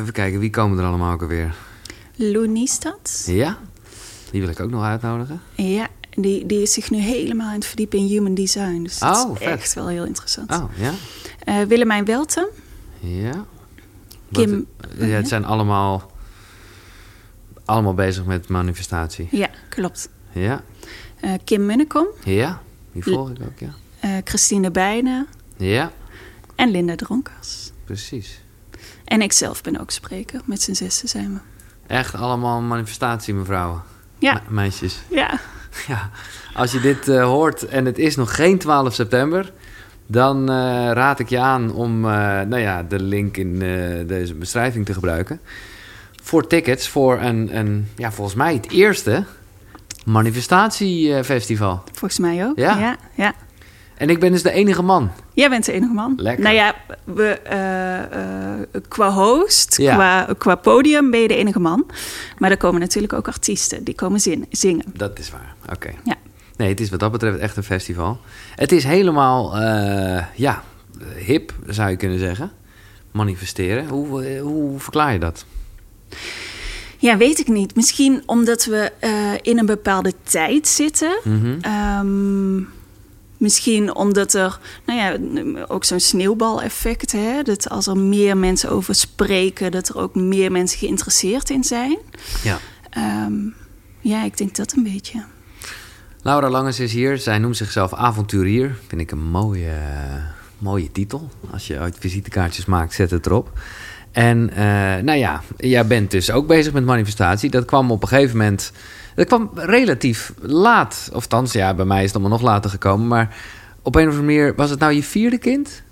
even kijken, wie komen er allemaal ook alweer? Lou Niestad. Ja, die wil ik ook nog uitnodigen. Ja, die, die is zich nu helemaal aan het verdiepen in human design. Dus dat Oh, is vet. echt wel heel interessant. Oh, ja. Eh, Willemijn Welten. Ja. Kim- ja, het zijn allemaal, allemaal bezig met manifestatie. Ja, klopt. Ja, Eh, Kim Munnekom. ja. Die volg ik ook, ja. eh, Christine Bijnen. Ja, En Linda Dronkers. precies. En ik zelf ben ook spreker. Met z'n zessen zijn we. Echt allemaal manifestatie, mevrouwen. Ja, Me- meisjes. ja. Ja, als je dit eh, hoort en het is nog geen 12 september, dan eh, raad ik je aan om eh, nou ja, de link in deze beschrijving te gebruiken. Voor tickets voor een, een ja, volgens mij het eerste manifestatiefestival. Volgens mij ook. Ja. ja, ja. En ik ben dus de enige man. Jij bent de enige man. Lekker. Nou ja, we, eh, eh, qua host, Ja. qua, qua podium ben je de enige man. Maar er komen natuurlijk ook artiesten die komen zin, zingen. Dat is waar. Oké. Ja. Nee, het is wat dat betreft echt een festival. Het is helemaal, eh, ja, hip zou je kunnen zeggen. Manifesteren. Hoe, hoe verklaar je dat? Ja, weet ik niet. Misschien omdat we in een bepaalde tijd zitten. Mhm. Ehm, misschien omdat er, nou ja, ook zo'n sneeuwbaleffect, hè? Dat als er meer mensen over spreken, dat er ook meer mensen geïnteresseerd in zijn. Ja. Ehm, ja, ik denk dat een beetje. Laura Langes is hier. Zij noemt zichzelf avonturier. Vind ik een mooie, mooie titel. Als je ooit visitekaartjes maakt, zet het erop. En eh, nou ja, jij bent dus ook bezig met manifestatie. Dat kwam op een gegeven moment... Dat kwam relatief laat. Of althans, ja, bij mij is het allemaal nog later gekomen. Maar op een of andere manier... Was het nou je vierde kind?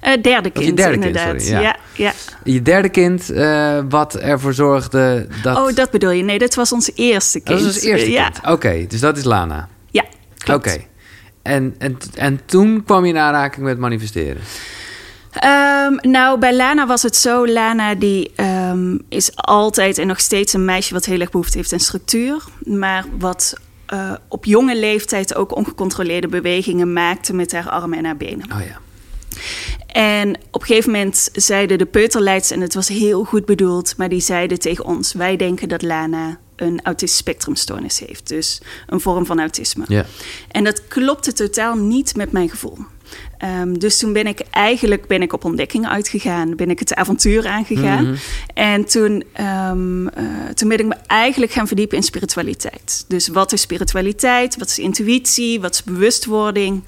Eh, derde was je kind, derde kind, inderdaad. sorry, ja. ja. Ja, Je derde kind, eh, wat ervoor zorgde dat... Oh, dat bedoel je? Nee, dat was ons eerste kind. dat was het eerste ja. kind. Oké, dus dat is Lana. Ja, klopt. Oké. En, en, en toen kwam je in aanraking met manifesteren. Ehm, nou, bij Lana was het zo. Lana die ehm, is altijd en nog steeds een meisje wat heel erg behoefte heeft aan structuur. Maar wat eh, op jonge leeftijd ook ongecontroleerde bewegingen maakte met haar armen en haar benen. Oh ja. En op een gegeven moment zeiden de peuterleids, en het was heel goed bedoeld, maar die zeiden tegen ons: Wij denken dat Lana een autistisch spectrumstoornis heeft. Dus een vorm van autisme. Ja. En dat klopte totaal niet met mijn gevoel. Ehm, dus toen ben ik eigenlijk ben ik op ontdekkingen uitgegaan, ben ik het avontuur aangegaan. Mhm. En toen, ehm, eh, toen ben ik me eigenlijk gaan verdiepen in spiritualiteit. Dus wat is spiritualiteit? Wat is intuïtie? Wat is bewustwording?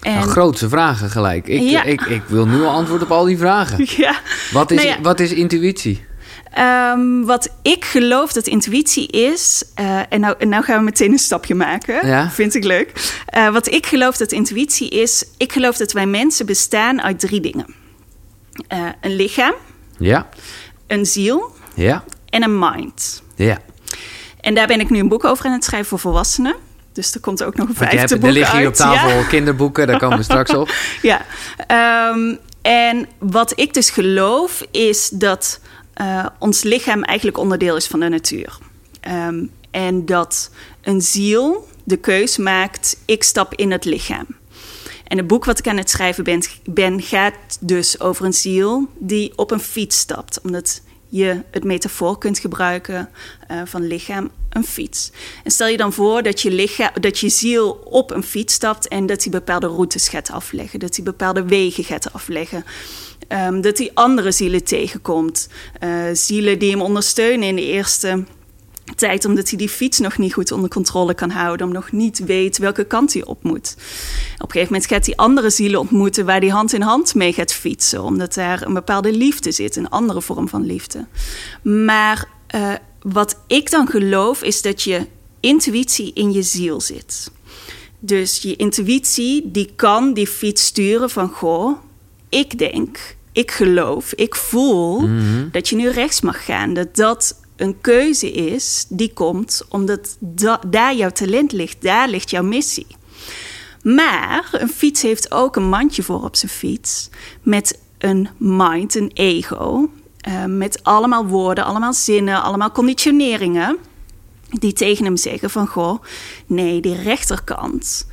En, Nou, grootse vragen gelijk. Ik, Ja. ik, ik wil nu al antwoord op al die vragen. ja. Wat is, Nou ja. wat is intuïtie? Ehm, wat ik geloof dat intuïtie is, eh, en nou, en nou gaan we meteen een stapje maken, Ja. vind ik leuk. Eh, wat ik geloof dat intuïtie is, ik geloof dat wij mensen bestaan uit drie dingen: Eh, een lichaam, Ja, een ziel ja, en een mind. ja. En daar ben ik nu een boek over aan het schrijven voor volwassenen. Dus er komt ook nog een vijfde hebt, boek er liggen hier op uit. tafel Ja. kinderboeken, daar komen we straks op. Ja, ehm, en wat ik dus geloof is dat eh, ons lichaam eigenlijk onderdeel is van de natuur. Ehm, en dat een ziel de keus maakt, ik stap in het lichaam. En het boek wat ik aan het schrijven ben, ben gaat dus over een ziel die op een fiets stapt. Omdat je het metafoor kunt gebruiken eh, van lichaam, een fiets. En stel je dan voor dat je, lichaam, dat je ziel op een fiets stapt en dat hij bepaalde routes gaat afleggen, dat hij bepaalde wegen gaat afleggen. Ehm, dat hij andere zielen tegenkomt. Eh, zielen die hem ondersteunen in de eerste tijd, omdat hij die fiets nog niet goed onder controle kan houden, om nog niet weet welke kant hij op moet. Op een gegeven moment gaat hij andere zielen ontmoeten waar hij hand in hand mee gaat fietsen, omdat daar een bepaalde liefde zit, een andere vorm van liefde. Maar eh, wat ik dan geloof is dat je intuïtie in je ziel zit. Dus je intuïtie die kan die fiets sturen van goh, ik denk, ik geloof, ik voel dat je nu rechts mag gaan. Dat dat een keuze is die komt omdat da- daar jouw talent ligt, daar ligt jouw missie. Maar een fiets heeft ook een mandje voor op zijn fiets met een mind, een ego, eh, met allemaal woorden, allemaal zinnen, allemaal conditioneringen die tegen hem zeggen van goh, nee, die rechterkant,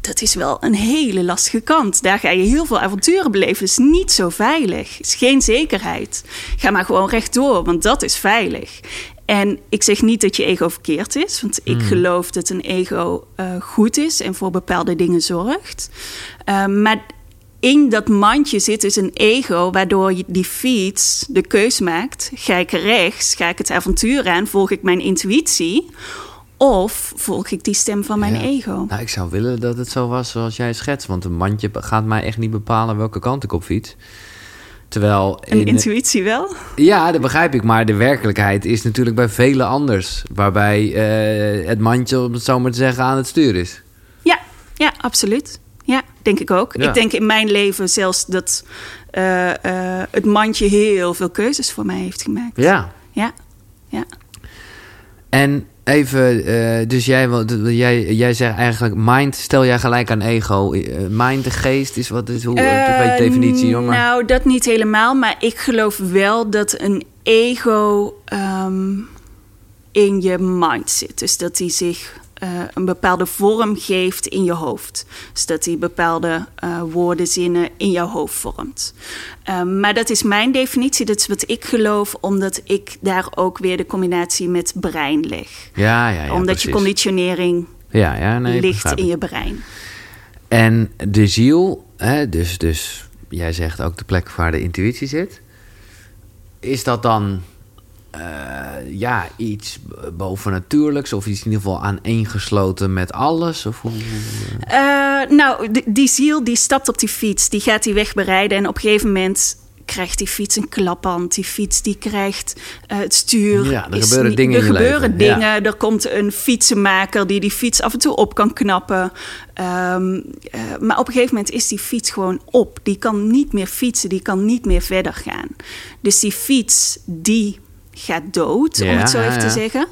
dat is wel een hele lastige kant. Daar ga je heel veel avonturen beleven. Is niet zo veilig. Het is geen zekerheid. Ga maar gewoon rechtdoor, want dat is veilig. En ik zeg niet dat je ego verkeerd is, want ik geloof dat een ego uh, goed is en voor bepaalde dingen zorgt. Uh, maar in dat mandje zit dus een ego, waardoor je die fiets de keus maakt. Ga ik rechts, ga ik het avontuur aan, volg ik mijn intuïtie? Of volg ik die stem van mijn ego? Nou, ik zou willen dat het zo was zoals jij schetst. Want een mandje gaat mij echt niet bepalen welke kant ik op fiets. Terwijl een intuïtie wel? Ja, dat begrijp ik. Maar de werkelijkheid is natuurlijk bij velen anders. Waarbij uh, het mandje, om het zo maar te zeggen, aan het stuur is. Ja, ja absoluut. Ja, denk ik ook. Ik denk in mijn leven zelfs dat uh, uh, het mandje heel veel keuzes voor mij heeft gemaakt. Ja. Ja, ja. En even, uh, dus jij, jij, jij zegt eigenlijk mind, stel jij gelijk aan ego. mind, de geest, is wat is hoe, uh, definitie, jongen? Nou, dat niet helemaal, maar ik geloof wel dat een ego um, in je mind zit. Dus dat hij zich uh, een bepaalde vorm geeft in je hoofd. Dus dat hij bepaalde uh, woorden, zinnen in jouw hoofd vormt. Uh, maar dat is mijn definitie, dat is wat ik geloof, omdat ik daar ook weer de combinatie met brein leg. Ja, ja, ja Omdat precies. je conditionering ja, ja, nee, ligt in je brein. En de ziel, hè, dus, dus jij zegt ook de plek waar de intuïtie zit. Is dat dan uh, ja, iets bovennatuurlijks of iets in ieder geval aaneengesloten met alles? Of hoe? Uh, nou, die, die, ziel die stapt op die fiets, die gaat die weg bereiden en op een gegeven moment krijgt die fiets een klapband. Die fiets die krijgt uh, het stuur. Ja, er gebeuren dingen Er gebeuren leven. dingen. Ja. Er komt een fietsenmaker die die fiets af en toe op kan knappen. Um, uh, maar op een gegeven moment is die fiets gewoon op. Die kan niet meer fietsen, die kan niet meer verder gaan. Dus die fiets die gaat dood, ja, om het zo even ja, te zeggen.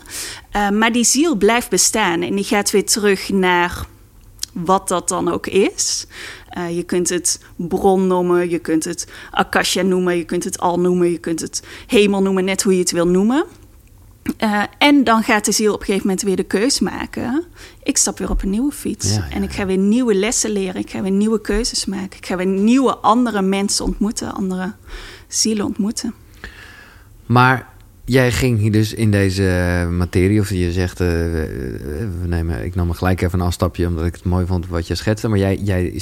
Uh, maar die ziel blijft bestaan en die gaat weer terug naar wat dat dan ook is. Uh, je kunt het bron noemen, je kunt het akasha noemen, je kunt het al noemen, je kunt het hemel noemen, net hoe je het wil noemen. Uh, en dan gaat de ziel op een gegeven moment weer de keus maken. Ik stap weer op een nieuwe fiets. Ja, ja, en ik ga weer nieuwe lessen leren. Ik ga weer nieuwe keuzes maken. Ik ga weer nieuwe andere mensen ontmoeten. Andere zielen ontmoeten. Maar jij ging hier dus in deze materie, of je zegt, uh, we nemen, ik nam gelijk even een afstapje omdat ik het mooi vond wat je schetste. Maar jij, jij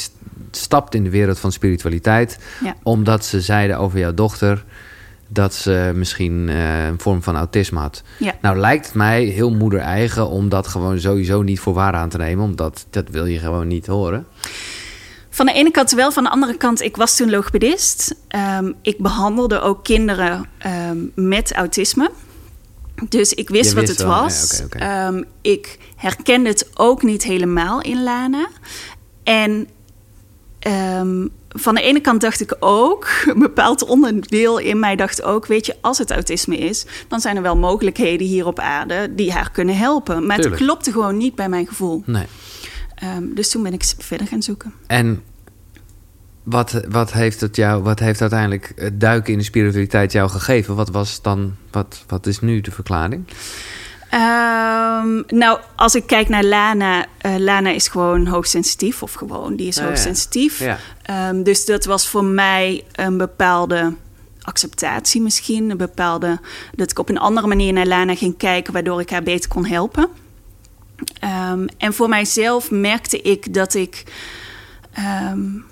stapt in de wereld van spiritualiteit, ja. omdat ze zeiden over jouw dochter dat ze misschien uh, een vorm van autisme had. Ja. Nou lijkt het mij heel moeder eigen om dat gewoon sowieso niet voor waar aan te nemen, omdat dat wil je gewoon niet horen. Van de ene kant wel, van de andere kant, ik was toen logopedist. Um, ik behandelde ook kinderen um, met autisme. Dus ik wist, wat het wel, was. ja, okay, okay. Um, ik herkende het ook niet helemaal in Lana. En van de ene kant dacht ik ook, een bepaald onderdeel in mij dacht ook, weet je, als het autisme is, dan zijn er wel mogelijkheden hier op aarde die haar kunnen helpen. Maar Tuurlijk. het klopte gewoon niet bij mijn gevoel. Nee. Um, dus toen ben ik verder gaan zoeken. En wat, wat, heeft het jou, wat heeft uiteindelijk het duiken in de spiritualiteit jou gegeven? Wat was dan, wat, wat is nu de verklaring? Um, nou, als ik kijk naar Lana, uh, Lana is gewoon hoogsensitief, of gewoon, die is Ah, ja. hoogsensitief. Ja. Um, dus dat was voor mij een bepaalde acceptatie misschien, een bepaalde dat ik op een andere manier naar Lana ging kijken, waardoor ik haar beter kon helpen. Um, en voor mijzelf merkte ik dat ik, um,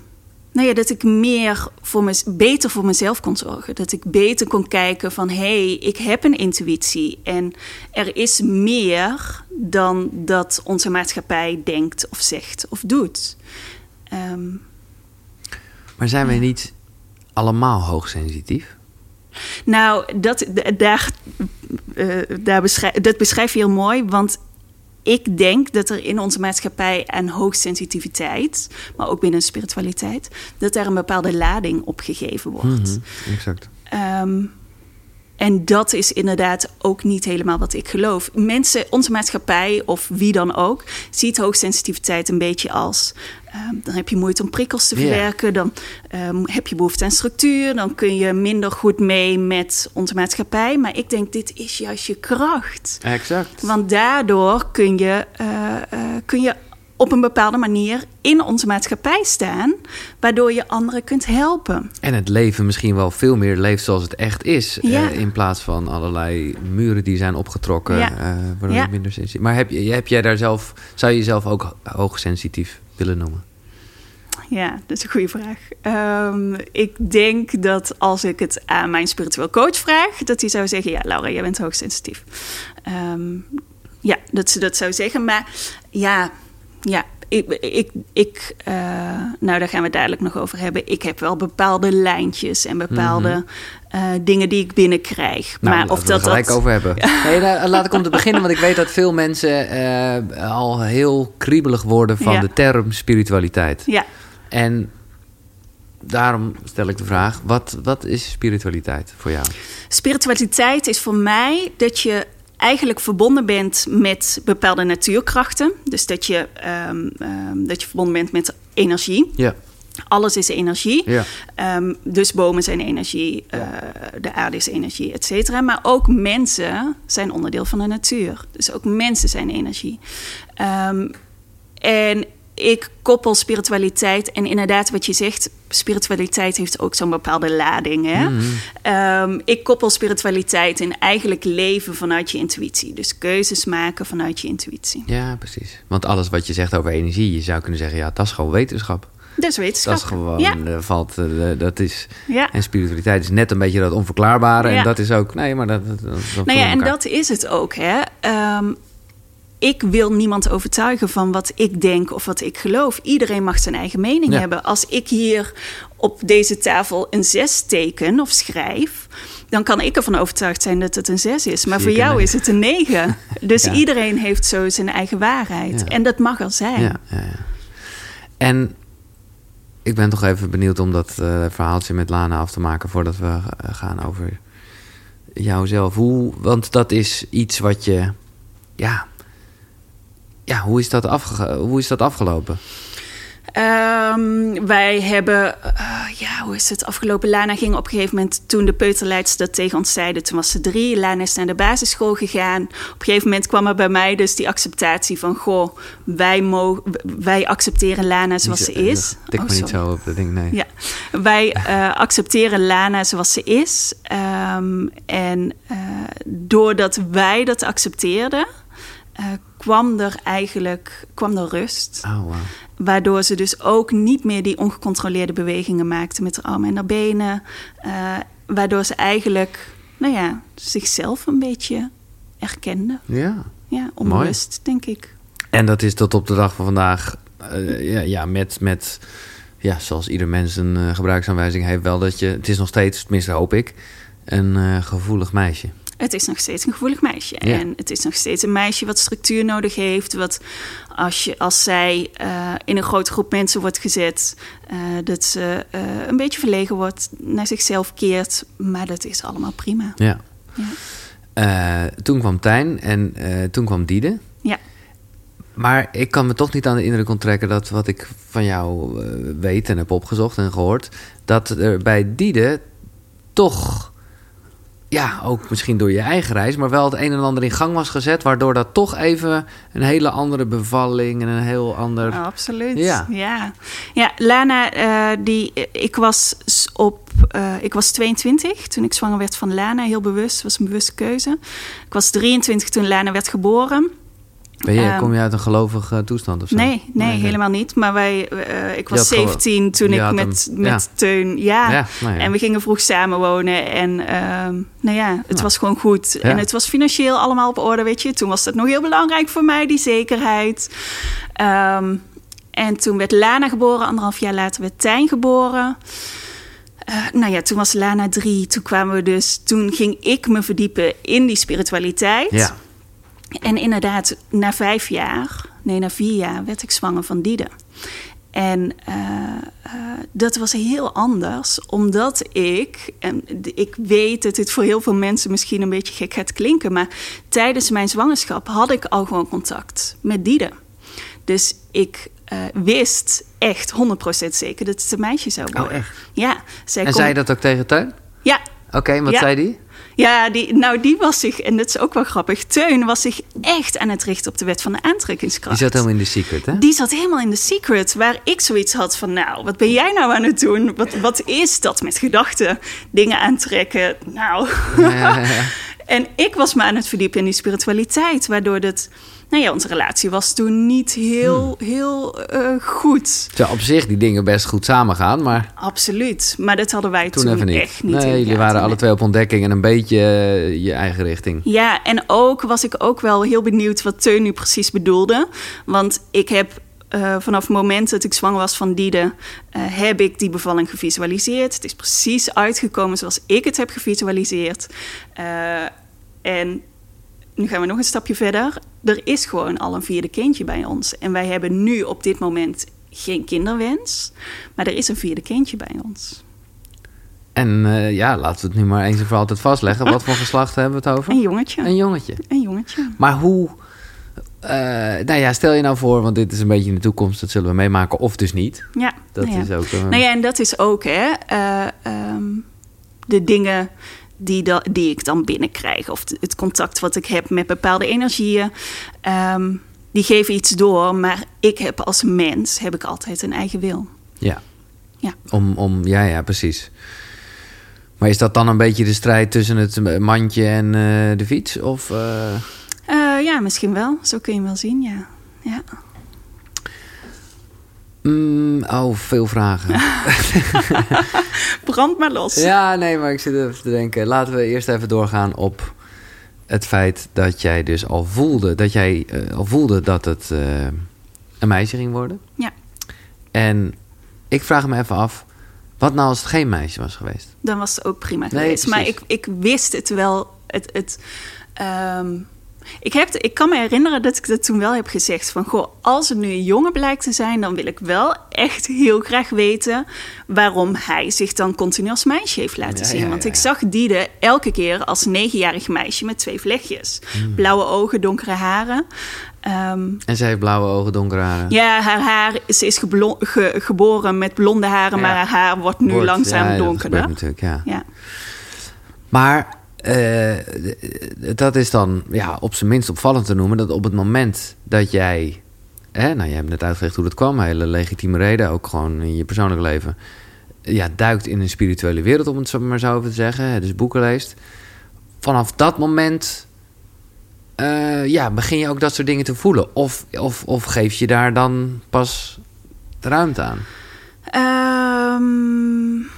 nou ja, dat ik meer voor me, beter voor mezelf kon zorgen. Dat ik beter kon kijken van, hé, hey, ik heb een intuïtie en er is meer dan dat onze maatschappij denkt of zegt of doet. Um, maar zijn wij niet allemaal hoogsensitief? Nou, dat, daar, uh, daar beschrijf, dat beschrijf je heel mooi, want ik denk dat er in onze maatschappij aan hoogsensitiviteit, maar ook binnen spiritualiteit, dat daar een bepaalde lading op gegeven wordt. Mm -hmm, exact. Um, en dat is inderdaad ook niet helemaal wat ik geloof. Mensen, onze maatschappij of wie dan ook, ziet hoogsensitiviteit een beetje als. Um, dan heb je moeite om prikkels te verwerken, yeah. dan um, heb je behoefte aan structuur, dan kun je minder goed mee met onze maatschappij. Maar ik denk, dit is juist je kracht. Exact. Want daardoor kun je, uh, uh, kun je op een bepaalde manier in onze maatschappij staan, waardoor je anderen kunt helpen. En het leven misschien wel veel meer leeft zoals het echt is. Ja. eh, in plaats van allerlei muren die zijn opgetrokken. Ja. eh, waardoor Ja. je minder sensitief. Maar heb, heb jij daar zelf, zou je jezelf ook hoogsensitief willen noemen? Ja, dat is een goede vraag. Ehm, ik denk dat als ik het aan mijn spiritueel coach vraag, dat hij zou zeggen: Ja, Laura, jij bent hoogsensitief. Ehm, ja, dat ze dat zou zeggen. Maar ja, ja ik, ik, ik eh, nou daar gaan we het dadelijk nog over hebben. Ik heb wel bepaalde lijntjes en bepaalde eh, dingen die ik binnenkrijg. Nou, maar of laten we dat gelijk dat. over hebben. Nee, nou, laat ik om te beginnen, want ik weet dat veel mensen eh, al heel kriebelig worden van Ja. de term spiritualiteit. Ja, En daarom stel ik de vraag: wat, wat is spiritualiteit voor jou? Spiritualiteit is voor mij dat je eigenlijk verbonden bent met bepaalde natuurkrachten. Dus dat je, ehm, dat je verbonden bent met energie. Ja, Alles is energie. ja. Ehm, dus bomen zijn energie, eh, de aarde is energie, et cetera. Maar ook mensen zijn onderdeel van de natuur. Dus ook mensen zijn energie. En ik koppel spiritualiteit en inderdaad wat je zegt, spiritualiteit heeft ook zo'n bepaalde lading. Hè? Ehm, ik koppel spiritualiteit in eigenlijk leven vanuit je intuïtie. Dus keuzes maken vanuit je intuïtie. Ja, precies. Want alles wat je zegt over energie, je zou kunnen zeggen: ja, dat is gewoon wetenschap. Dat is wetenschap. Dat is gewoon, Ja, eh, valt, eh, dat is, ja. en spiritualiteit is net een beetje dat onverklaarbare. En dat is ook, nee, maar dat, dat, dat Nou ja, en dat is het ook. Hè? Ehm, ik wil niemand overtuigen van wat ik denk of wat ik geloof. Iedereen mag zijn eigen mening Ja. hebben. Als ik hier op deze tafel een zes teken of schrijf, dan kan ik ervan overtuigd zijn dat het een zes is. Maar voor jou is het een negen. Dus Ja. iedereen heeft zo zijn eigen waarheid. Ja. En dat mag er zijn. Ja, ja, ja. En ik ben toch even benieuwd om dat eh, verhaaltje met Lana af te maken voordat we eh, gaan over jouzelf. Hoe, want dat is iets wat je, ja, ja hoe, is dat afge, hoe is dat afgelopen? Ehm, wij hebben, eh, ja, hoe is het afgelopen? Lana ging op een gegeven moment, toen de peuterleidster dat tegen ons zeiden, toen was ze drie. Lana is naar de basisschool gegaan. Op een gegeven moment kwam er bij mij dus die acceptatie van, goh, wij, mogen, wij accepteren Lana zoals ze is. Tik Oh, me niet zo op dat ding, nee. Ja, wij eh, accepteren Lana zoals ze is. Ehm, en eh, doordat wij dat accepteerden, kwam er eigenlijk kwam er rust. Oh, wow. Waardoor ze dus ook niet meer die ongecontroleerde bewegingen maakte met haar armen en haar benen. Eh, waardoor ze eigenlijk, nou ja, zichzelf een beetje erkende. Ja. Ja, onbewust, denk ik. En dat is tot op de dag van vandaag, eh, ja, ja, met, met, ja, zoals ieder mens een eh, gebruiksaanwijzing heeft, wel dat je, het is nog steeds, tenminste hoop ik, een gevoelig meisje. Het is nog steeds een gevoelig meisje. Ja. En het is nog steeds een meisje wat structuur nodig heeft. Wat als, je, als zij eh, in een grote groep mensen wordt gezet, eh, dat ze eh, een beetje verlegen wordt, naar zichzelf keert. Maar dat is allemaal prima. Ja. Ja. Toen kwam Tijn en toen kwam Diede. Ja. Maar ik kan me toch niet aan de indruk onttrekken dat wat ik van jou weet en heb opgezocht en gehoord, dat er bij Diede toch, ja, ook misschien door je eigen reis, maar wel het een en ander in gang was gezet, waardoor dat toch even een hele andere bevalling en een heel ander. Absoluut. Ja. Ja, ja Lana, eh, die, ik, was op, eh, ik was 22 toen ik zwanger werd van Lana. Heel bewust, was een bewuste keuze. Ik was 23 toen Lana werd geboren. Ben je, ehm, kom je uit een gelovige toestand of zo? Nee, nee, helemaal niet. Maar wij, eh, ik was had gewoon- 17 toen ik met, hem, met ja. Teun... Ja, Ja, nou ja. en we gingen vroeg samenwonen. En ehm, nou ja, het was gewoon goed. En het was financieel allemaal op orde, weet je. Toen was dat nog heel belangrijk voor mij, die zekerheid. Ehm, en toen werd Lana geboren. Anderhalf jaar later werd Tijn geboren. Eh, nou ja, toen was Lana drie. Toen kwamen we dus... Toen ging ik me verdiepen in die spiritualiteit. Ja, En inderdaad, na vijf jaar, nee, na vier jaar, werd ik zwanger van Diede. En eh, eh, dat was heel anders, omdat ik, en ik weet dat dit voor heel veel mensen misschien een beetje gek gaat klinken, maar tijdens mijn zwangerschap had ik al gewoon contact met Diede. Dus ik eh, wist echt 100% zeker dat het een meisje zou worden. Oh, echt? Ja, zij En kon- zei je dat ook tegen Teun? Ja, Oké, wat Ja. zei die? Ja, die, nou die was zich, en dat is ook wel grappig, Teun was zich echt aan het richten op de wet van de aantrekkingskracht. Die zat helemaal in de secret, hè? Die zat helemaal in de secret, waar ik zoiets had van, nou, wat ben jij nou aan het doen? Wat, wat is dat met gedachten, dingen aantrekken? Nou, Ja, ja, ja. en ik was me aan het verdiepen in die spiritualiteit, waardoor dat, nou ja, onze relatie was toen niet heel, Hmm. heel eh, goed. Terwijl op zich die dingen best goed samengaan, maar Absoluut, maar dat hadden wij toen, toen, even niet. echt niet. nee, jullie waren alle twee op ontdekking en een beetje eh, je eigen richting. Ja, en ook was ik ook wel heel benieuwd wat Teun nu precies bedoelde. Want ik heb eh, vanaf het moment dat ik zwanger was van Diede... heb ik die bevalling gevisualiseerd. Het is precies uitgekomen zoals ik het heb gevisualiseerd. En nu gaan we nog een stapje verder. Er is gewoon al een vierde kindje bij ons. En wij hebben nu op dit moment geen kinderwens. Maar er is een vierde kindje bij ons. En eh, ja, laten we het nu maar eens en voor altijd vastleggen. Wat voor geslacht hebben we het over? Een jongetje. Een jongetje. Een jongetje. Maar hoe... eh, nou ja, stel je nou voor, want dit is een beetje in de toekomst, dat zullen we meemaken, of dus niet. Ja, Dat nou ja. is ook... eh, Nou ja, en dat is ook hè, eh, ehm, de dingen die, da- die ik dan binnenkrijg. Of het contact wat ik heb met bepaalde energieën. ehm, die geven iets door. Maar ik heb als mens heb ik altijd een eigen wil. Ja. Ja. Om, om, ja, ja, precies. Maar is dat dan een beetje de strijd tussen het mandje en eh, de fiets? Of, eh, Eh, ja, misschien wel. Zo kun je hem wel zien, ja. ja. Mm, oh, veel vragen. Brand maar los. ja, nee, maar ik zit even te denken. Laten we eerst even doorgaan op het feit dat jij dus al voelde dat jij eh, al voelde dat het eh, een meisje ging worden. Ja. En ik vraag me even af, wat nou als het geen meisje was geweest? Dan was het ook prima Nee, geweest. maar precies. ik, ik wist het wel. Het, het, ehm, ik, heb, ik kan me herinneren dat ik dat toen wel heb gezegd. Van, goh, als het nu een jongen blijkt te zijn... dan wil ik wel echt heel graag weten... waarom hij zich dan continu als meisje heeft laten Ja, zien. ja, Want ik zag Diede elke keer als negenjarig meisje... met twee vlechtjes. Hmm. Blauwe ogen, donkere haren. Ehm, En zij heeft blauwe ogen, donkere haren. ja, haar haar... Ze is ge- geboren met blonde haren... maar haar haar wordt nu Wordt- langzaam donkerder. natuurlijk, ja. Ja. Maar eh, dat is dan ja, op zijn minst opvallend te noemen... dat op het moment dat jij... Hè, nou, je hebt net uitgelegd hoe dat kwam. Hele legitieme reden, ook gewoon in je persoonlijk leven. Ja, duikt in een spirituele wereld, om het zo maar zo even te zeggen. Dus boeken leest. Vanaf dat moment... eh, ja, begin je ook dat soort dingen te voelen. Of, of, of geef je daar dan pas ruimte aan? Ehm,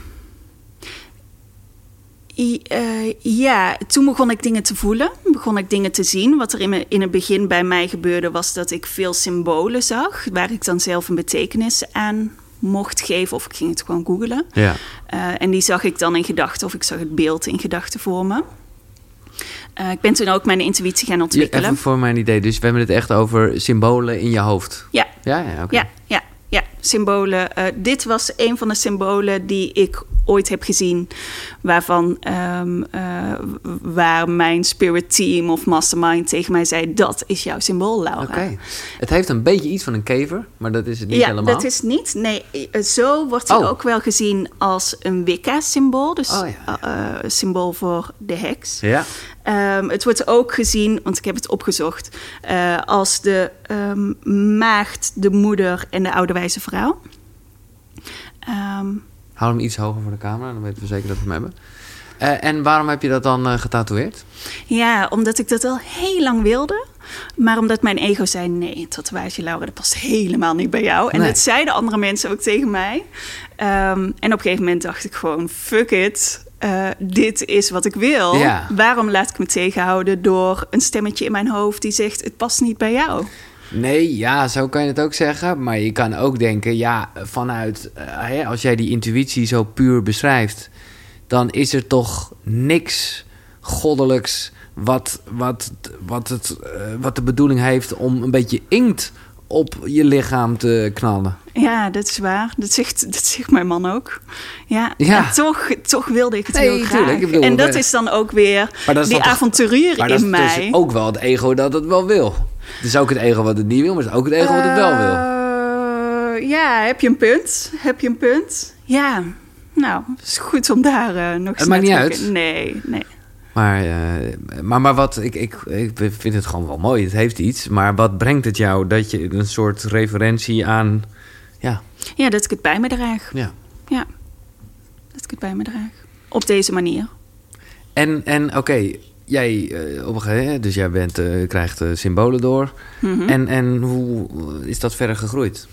eh, ja, toen begon ik dingen te voelen, begon ik dingen te zien. Wat er in, me- in het begin bij mij gebeurde, was dat ik veel symbolen zag, waar ik dan zelf een betekenis aan mocht geven, of ik ging het gewoon googelen. Ja. Eh, en die zag ik dan in gedachten, of ik zag het beeld in gedachten voor me. Eh, ik ben toen ook mijn intuïtie gaan Ja, ontwikkelen. even voor mijn idee. Dus we hebben het echt over symbolen in je hoofd. Ja, Ja, ja, oké. Ja, ja, ja, symbolen. Eh, dit was een van de symbolen die ik ooit heb gezien, waarvan ehm, eh, waar mijn spirit team of mastermind tegen mij zei: dat is jouw symbool, Laura. Oké. Het heeft een beetje iets van een kever, maar dat is het niet ja, helemaal. dat is niet. Nee, eh, zo wordt hij Oh. ook wel gezien als een Wicca-symbool. Dus Oh, ja, symbool voor de heks. Ja. Ehm, het wordt ook gezien, want ik heb het opgezocht, eh, als de ehm, maagd, de moeder en de oude wijze vrouw. Ehm, Hou hem iets hoger voor de camera, dan weten we zeker dat we hem hebben. Eh, en waarom heb je dat dan eh, getatoeëerd? ja, omdat ik dat al heel lang wilde. Maar omdat mijn ego zei: nee, een tatoeage, Laura, dat past helemaal niet bij jou. En Nee. dat zeiden andere mensen ook tegen mij. En op een gegeven moment dacht ik gewoon: fuck it. Eh, dit is wat ik wil. Ja. Waarom laat ik me tegenhouden door een stemmetje in mijn hoofd die zegt: het past niet bij jou? Nee, ja, zo kan je het ook zeggen. Maar je kan ook denken, ja, vanuit... eh, hè, als jij die intuïtie zo puur beschrijft... dan is er toch niks goddelijks... wat, wat, wat, het, eh, wat de bedoeling heeft om een beetje inkt op je lichaam te knallen. Ja, dat is waar. Dat zegt, dat zegt mijn man ook. Ja, Ja. en toch, toch wilde ik het Nee, heel graag. bedoel, en dat we- is dan ook weer die dan toch- avonturier Maar dat in is dus mij. ook wel het ego dat het wel wil. Het is ook het ego wat het niet wil, maar het is ook het ego wat het wel wil. Eh, ja, heb je een punt? Heb je een punt? Ja, nou, het is goed om daar eh, nog eens Het maakt niet te uit. Nee, nee. Maar, uh, maar, maar wat, ik, ik, ik vind het gewoon wel mooi. Het heeft iets. Maar wat brengt het jou dat je een soort referentie aan. Ja, ja dat ik het bij me draag. Ja. Ja, dat ik het bij me draag. Op deze manier. En, en oké, jij uh, op een gegeven dus jij bent, uh, krijgt symbolen door. Mhm. en, en hoe is dat verder gegroeid?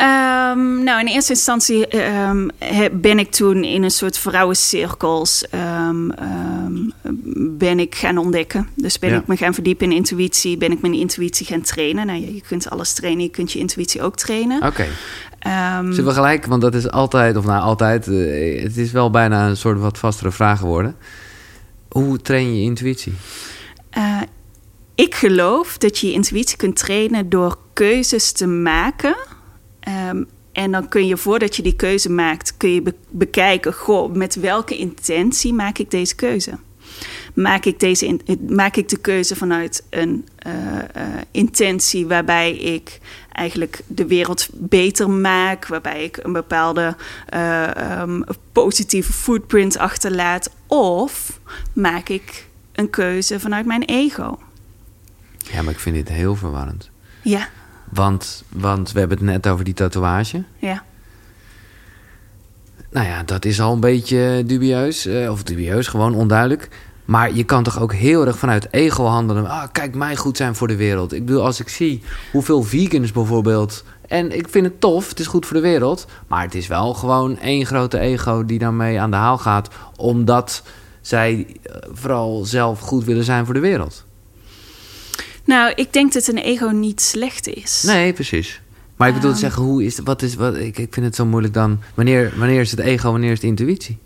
Um, nou, in eerste instantie um, ben ik toen in een soort vrouwencirkels um, ben ik gaan ontdekken. Dus ben Ja. ik me gaan verdiepen in intuïtie, ben ik mijn intuïtie gaan trainen. Nou, je, je kunt alles trainen, je kunt je intuïtie ook trainen. Oké. Ehm, Zullen we gelijk, want dat is altijd, of nou altijd, eh, het is wel bijna een soort wat vastere vraag geworden. Hoe train je je intuïtie? eh, ik geloof dat je je intuïtie kunt trainen door keuzes te maken. Ehm, en dan kun je voordat je die keuze maakt, kun je be- bekijken, goh, met welke intentie maak ik deze keuze? Maak ik, deze in- maak ik de keuze vanuit een eh, eh, intentie waarbij ik eigenlijk de wereld beter maak, waarbij ik een bepaalde eh, ehm, positieve footprint achterlaat? Of maak ik een keuze vanuit mijn ego? Ja, maar ik vind dit heel verwarrend. Ja, Want, want we hebben het net over die tatoeage. ja. Nou ja, dat is al een beetje dubieus. eh, of dubieus, gewoon onduidelijk. Maar je kan toch ook heel erg vanuit ego handelen. Ah, kijk, mij goed zijn voor de wereld. Ik bedoel, als ik zie hoeveel vegans bijvoorbeeld... En ik vind het tof, het is goed voor de wereld. Maar het is wel gewoon één grote ego die daarmee aan de haal gaat. Omdat zij eh, vooral zelf goed willen zijn voor de wereld. Nou, ik denk dat een ego niet slecht is. Nee, precies. Maar ik bedoel te Ehm. zeggen, hoe is, wat is, wat, ik, ik vind het zo moeilijk dan. Wanneer, wanneer is het ego, wanneer is het intuïtie?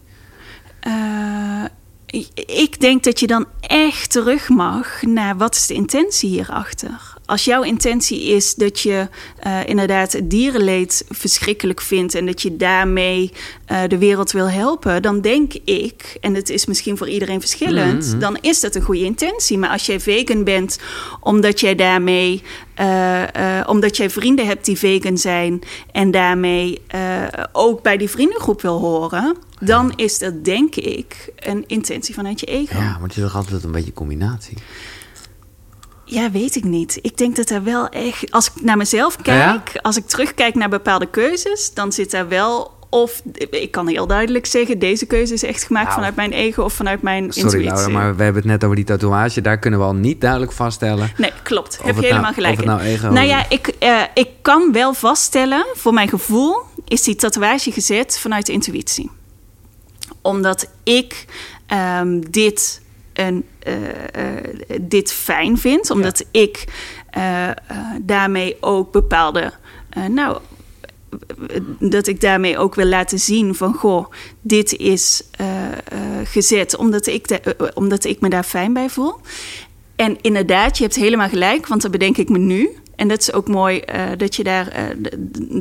Eh, ik- ik denk dat je dan echt terug mag naar wat is de intentie hierachter. Als jouw intentie is dat je eh, inderdaad het dierenleed verschrikkelijk vindt en dat je daarmee eh, de wereld wil helpen, dan denk ik, en het is misschien voor iedereen verschillend, Mhm. dan is dat een goede intentie. Maar als jij vegan bent omdat jij daarmee, eh, eh, omdat jij vrienden hebt die vegan zijn en daarmee eh, ook bij die vriendengroep wil horen, dan is dat denk ik een intentie vanuit je ego. Ja, maar het is toch altijd een beetje een combinatie. Ja, weet ik niet. Ik denk dat er wel echt, als ik naar mezelf Ja? kijk, als ik terugkijk naar bepaalde keuzes, dan zit daar wel. Of ik kan heel duidelijk zeggen, deze keuze is echt gemaakt Nou. vanuit mijn ego of vanuit mijn Sorry intuïtie. Laura, maar we hebben het net over die tatoeage. Daar kunnen we al niet duidelijk vaststellen. Nee, klopt. Heb je helemaal nou- gelijk of het in. nou ego nou ja, ik, eh, ik kan wel vaststellen, voor mijn gevoel, is die tatoeage gezet vanuit de intuïtie. Omdat ik ehm, dit, een, eh, dit fijn vind. Omdat ik eh, daarmee ook bepaalde... nou, dat ik daarmee ook wil laten zien van... goh, dit is gezet omdat ik, da- omdat ik me daar fijn bij voel. En inderdaad, je hebt helemaal gelijk, want dat bedenk ik me nu. En dat is ook mooi eh, dat, je daar, eh,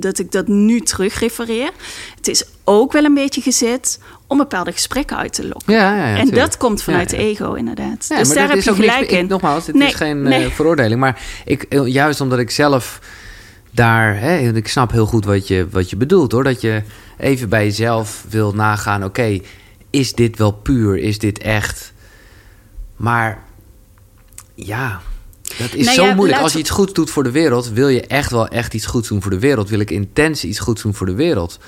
dat ik dat nu terug refereer. Het is ook wel een beetje gezet om bepaalde gesprekken uit te lokken. Ja, ja, ja, en tuurlijk. dat komt vanuit ego, inderdaad. Ja, dus daar heb je niks- gelijk ik- in. Nogmaals, het Nee, is geen nee. eh, veroordeling. Maar ik, juist omdat ik zelf daar... Hè, ik snap heel goed wat je, wat je bedoelt, hoor. Dat je even bij jezelf wil nagaan... Oké, is dit wel puur? Is dit echt? Maar ja... Dat is Nou zo ja, moeilijk. laat- Als je iets goeds doet voor de wereld, wil je echt wel echt iets goeds doen voor de wereld. Wil ik intens iets goeds doen voor de wereld.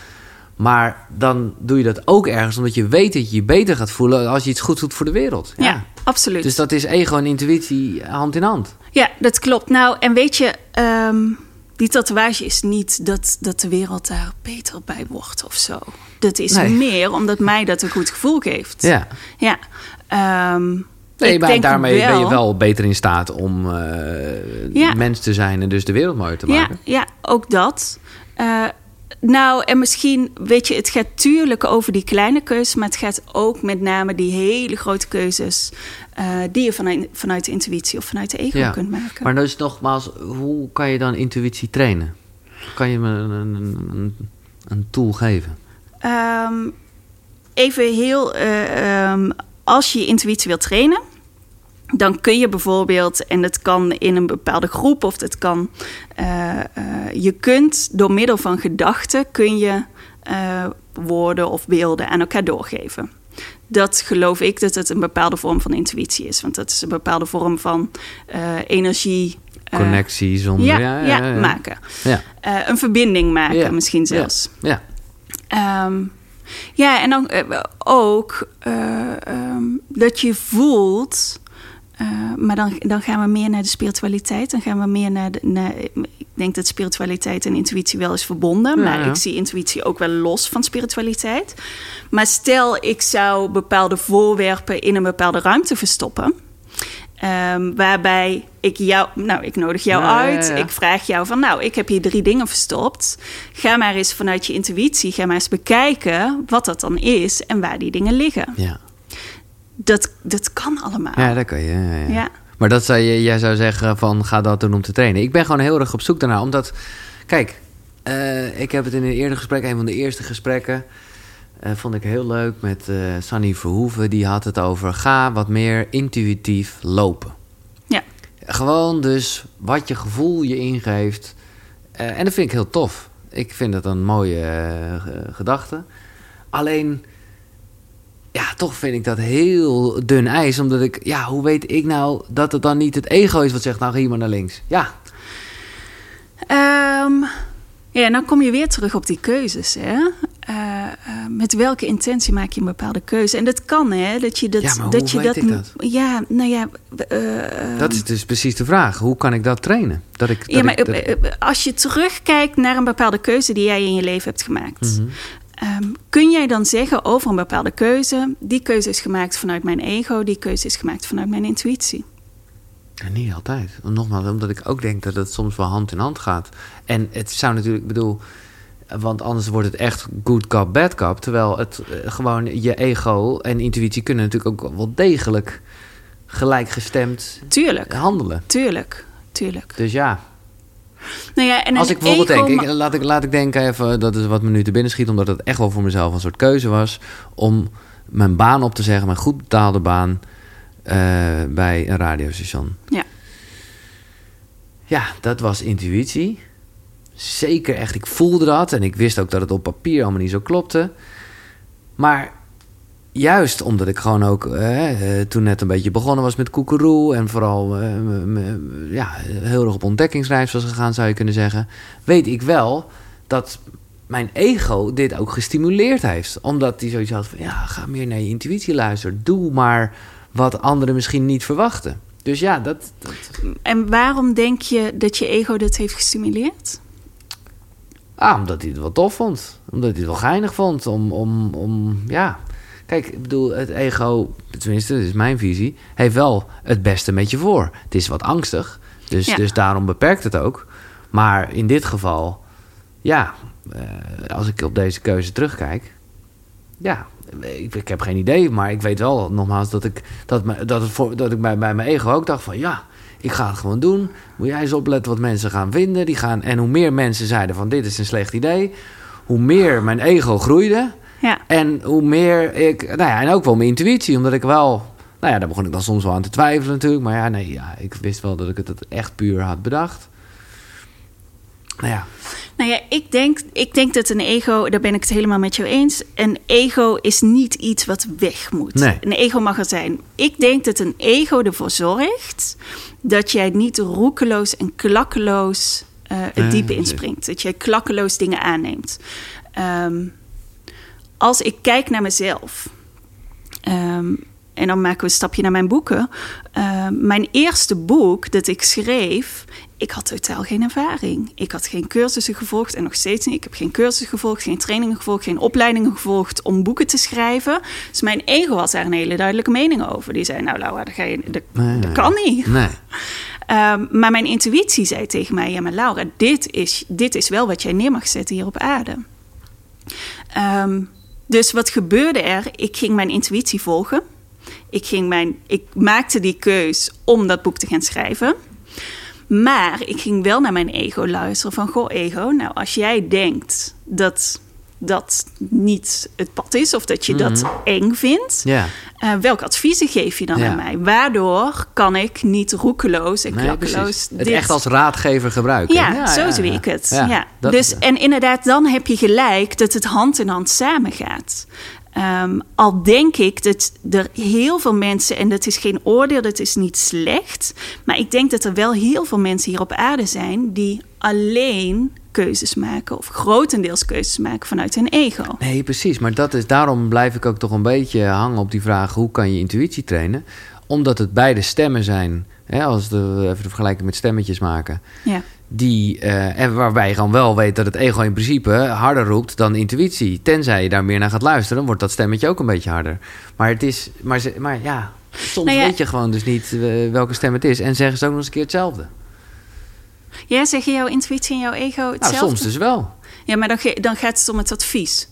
Maar dan doe je dat ook ergens omdat je weet dat je je beter gaat voelen als je iets goeds doet voor de wereld. Ja, absoluut. Dus dat is ego en intuïtie hand in hand. Ja, dat klopt. Nou, en weet je, ehm, die tatoeage is niet dat, dat de wereld daar beter bij wordt of zo. Dat is Nee. meer omdat mij dat een goed gevoel geeft. Ja. Ja. ehm, Nee, ik maar daarmee ben je wel- beter in staat om Ja. mens te zijn en dus de wereld mooier te Ja, maken. ja, ook dat. Eh, nou, en misschien, weet je, het gaat tuurlijk over die kleine keuzes, maar het gaat ook met name die hele grote keuzes eh, die je vanuit, vanuit de intuïtie of vanuit de ego Ja. kunt maken. Maar dus nogmaals, hoe kan je dan intuïtie trainen? Kan je me een, een, een, tool geven? Ehm, even heel, eh, ehm, als je je intuïtie wilt trainen, dan kun je bijvoorbeeld, en dat kan in een bepaalde groep of dat kan, eh, eh, je kunt door middel van gedachten kun je eh, woorden of beelden aan elkaar doorgeven. dat geloof ik dat het een bepaalde vorm van intuïtie is. Want dat is een bepaalde vorm van energie. Connectie zonder... Ja, ja, ja, ja maken. Een verbinding maken misschien zelfs. Ja. Ja, um, ja en dan ook um, dat je voelt... maar dan, dan gaan we meer naar de spiritualiteit. Dan gaan we meer naar, de, naar ik denk dat spiritualiteit en intuïtie wel is verbonden. Ja, maar ja. ik zie intuïtie ook wel los van spiritualiteit. Maar stel, ik zou bepaalde voorwerpen in een bepaalde ruimte verstoppen. Um, waarbij ik jou, nou, ik nodig jou ja, uit. Ik vraag jou van, nou, ik heb hier drie dingen verstopt. Ga maar eens vanuit je intuïtie, ga maar eens bekijken wat dat dan is en waar die dingen liggen. Ja. Dat, dat kan allemaal. Ja, dat kan je. ja. Maar dat zou je, jij zou zeggen van ga dat doen om te trainen. Ik ben gewoon heel erg op zoek daarnaar. Omdat, kijk, uh, ik heb het in een eerder gesprek, een van de eerste gesprekken, vond ik heel leuk met uh, Sunny Verhoeven. Die had het over ga wat meer intuïtief lopen. Ja. Gewoon dus wat je gevoel je ingeeft. en dat vind ik heel tof. Ik vind dat een mooie gedachte. Alleen ja, toch vind ik dat heel dun ijs. Omdat ik, ja, hoe weet ik nou dat het dan niet het ego is wat zegt, nou ga hier maar naar links. Ja. Um, ja, dan kom je weer terug op die keuzes. Hè? Uh, uh, met welke intentie maak je een bepaalde keuze? En dat kan, hè? Dat je dat. Ja, maar dat hoe je weet dat, ik dat? Ja, nou ja. Uh, dat is dus precies de vraag. Hoe kan ik dat trainen? Dat ik, dat ja, maar ik, dat... als je terugkijkt naar een bepaalde keuze die jij in je leven hebt gemaakt. Mhm. Mm -hmm. Um, kun jij dan zeggen over een bepaalde keuze: die keuze is gemaakt vanuit mijn ego, die keuze is gemaakt vanuit mijn intuïtie? Niet altijd. Nogmaals, omdat ik ook denk dat het soms wel hand in hand gaat. En het zou natuurlijk, bedoel, want anders wordt het echt good cop, bad cop. Terwijl het uh, gewoon je ego en intuïtie kunnen natuurlijk ook wel degelijk gelijkgestemd tuurlijk, handelen. Tuurlijk, tuurlijk. Dus ja, nou ja, en Als ik bijvoorbeeld denk, ik, laat, ik, laat ik denken even, dat is wat me nu te binnen schiet, omdat het echt wel voor mezelf een soort keuze was om mijn baan op te zeggen, mijn goed betaalde baan bij een radiostation. Ja. Ja, dat was intuïtie. Zeker echt, ik voelde dat en ik wist ook dat het op papier allemaal niet zo klopte. Maar juist omdat ik gewoon ook eh, toen net een beetje begonnen was met koekeroe... en vooral eh, ja, heel erg op ontdekkingsreis was gegaan, zou je kunnen zeggen... weet ik wel dat mijn ego dit ook gestimuleerd heeft. Omdat hij zoiets had van, ja, ga meer naar je intuïtie luisteren. Doe maar wat anderen misschien niet verwachten. Dus ja, dat, dat... En waarom denk je dat je ego dit heeft gestimuleerd? Ah, omdat hij het wel tof vond. Omdat hij het wel geinig vond. Om, om, om ja... Kijk, ik bedoel, het ego, tenminste, dat is mijn visie, heeft wel het beste met je voor. Het is wat angstig, dus, ja. dus daarom beperkt het ook. Maar in dit geval, ja, uh, als ik op deze keuze terugkijk, ja, ik, ik, heb geen idee, maar ik weet wel nogmaals dat ik, dat, me, dat, het voor, dat ik bij, bij mijn ego ook dacht van ja, ik ga het gewoon doen. Moet jij eens opletten wat mensen gaan vinden. Die gaan, en hoe meer mensen zeiden van dit is een slecht idee, hoe meer mijn ego groeide. Ja. En hoe meer ik, nou ja, en ook wel mijn intuïtie, omdat ik wel, nou ja, daar begon ik dan soms wel aan te twijfelen natuurlijk. Maar ja, nee, ja, ik wist wel dat ik het echt puur had bedacht. Nou ja. Nou ja, ik denk, ik denk dat een ego, daar ben ik het helemaal met jou eens. Een ego is niet iets wat weg moet. Nee. Een ego mag er zijn. Ik denk dat een ego ervoor zorgt dat jij niet roekeloos en klakkeloos uh, het diepe inspringt. Dat jij klakkeloos dingen aanneemt. Um, als ik kijk naar mezelf. Um, en dan maken we een stapje naar mijn boeken. Uh, mijn eerste boek dat ik schreef, ik had totaal geen ervaring. Ik had geen cursussen gevolgd en nog steeds niet. Ik heb geen cursussen gevolgd, geen trainingen gevolgd, geen opleidingen gevolgd om boeken te schrijven. Dus mijn ego had daar een hele duidelijke mening over. Die zei: Nou, Laura, dat, ga je, dat, Nee, dat nee. kan niet. Nee. Um, maar mijn intuïtie zei tegen mij: Ja, maar Laura, dit is, dit is wel wat jij neer mag zetten hier op aarde. Um, dus wat gebeurde er? Ik ging mijn intuïtie volgen. Ik, ging mijn, ik maakte die keus om dat boek te gaan schrijven. Maar ik ging wel naar mijn ego luisteren van... Goh, ego, nou als jij denkt dat dat niet het pad is... of dat je dat Mhm. eng vindt... Ja. Uh, welke adviezen geef je dan Ja. aan mij? Waardoor kan ik niet roekeloos en Nee, klakkeloos... precies. Het dit- echt als raadgever gebruiken. ja, zo zie ik het. Ja, dat- dus, en inderdaad, dan heb je gelijk dat het hand in hand samengaat. Ehm, al denk ik dat er heel veel mensen, en dat is geen oordeel, dat is niet slecht, maar ik denk dat er wel heel veel mensen hier op aarde zijn die alleen keuzes maken of grotendeels keuzes maken vanuit hun ego. Nee, precies. Maar dat is, daarom blijf ik ook toch een beetje hangen op die vraag: hoe kan je intuïtie trainen? Omdat het beide stemmen zijn. Hè, als we even de vergelijking met stemmetjes maken. Ja. Die, uh, en waarbij je gewoon wel weet dat het ego in principe harder roept dan intuïtie. Tenzij je daar meer naar gaat luisteren, wordt dat stemmetje ook een beetje harder. Maar het is, maar, ze, maar ja, soms nou ja, weet je gewoon dus niet uh, welke stem het is. En zeggen ze ook nog eens een keer hetzelfde. Ja, zeggen jouw intuïtie en jouw ego hetzelfde? Nou, soms dus wel. Ja, maar dan, dan gaat het om het advies.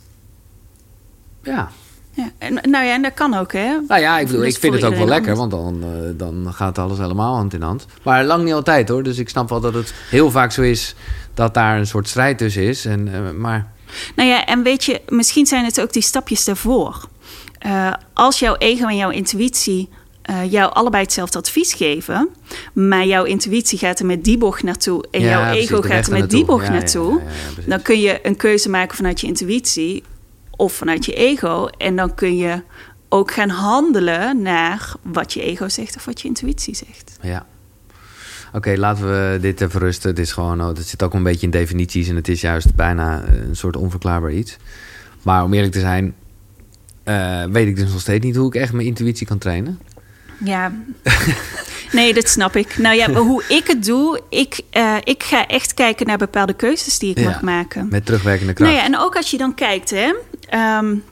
Ja. Ja. En, nou ja, en dat kan ook, hè? Nou ja, ik bedoel, ik vind het ook wel lekker, want dan, uh, dan gaat alles helemaal hand in hand. Maar lang niet altijd, hoor. Dus ik snap wel dat het heel vaak zo is dat daar een soort strijd tussen is. En, uh, maar... Nou ja, en weet je, misschien zijn het ook die stapjes daarvoor. Uh, als jouw ego en jouw intuïtie uh, jou allebei hetzelfde advies geven, maar jouw intuïtie gaat er met die bocht naartoe en jouw ego gaat er met die bocht naartoe, dan kun je een keuze maken vanuit je intuïtie of vanuit je ego en dan kun je ook gaan handelen naar wat je ego zegt of wat je intuïtie zegt. Ja. Oké, laten we dit even rusten. Het is gewoon, oh, het zit ook een beetje in definities en het is juist bijna een soort onverklaarbaar iets. Maar om eerlijk te zijn, uh, weet ik dus nog steeds niet hoe ik echt mijn intuïtie kan trainen. Ja, nee, dat snap ik. Nou ja, hoe ik het doe, ik, uh, ik ga echt kijken naar bepaalde keuzes die ik ja, mag maken. Met terugwerkende kracht. Nou ja, en ook als je dan kijkt, hè. Um,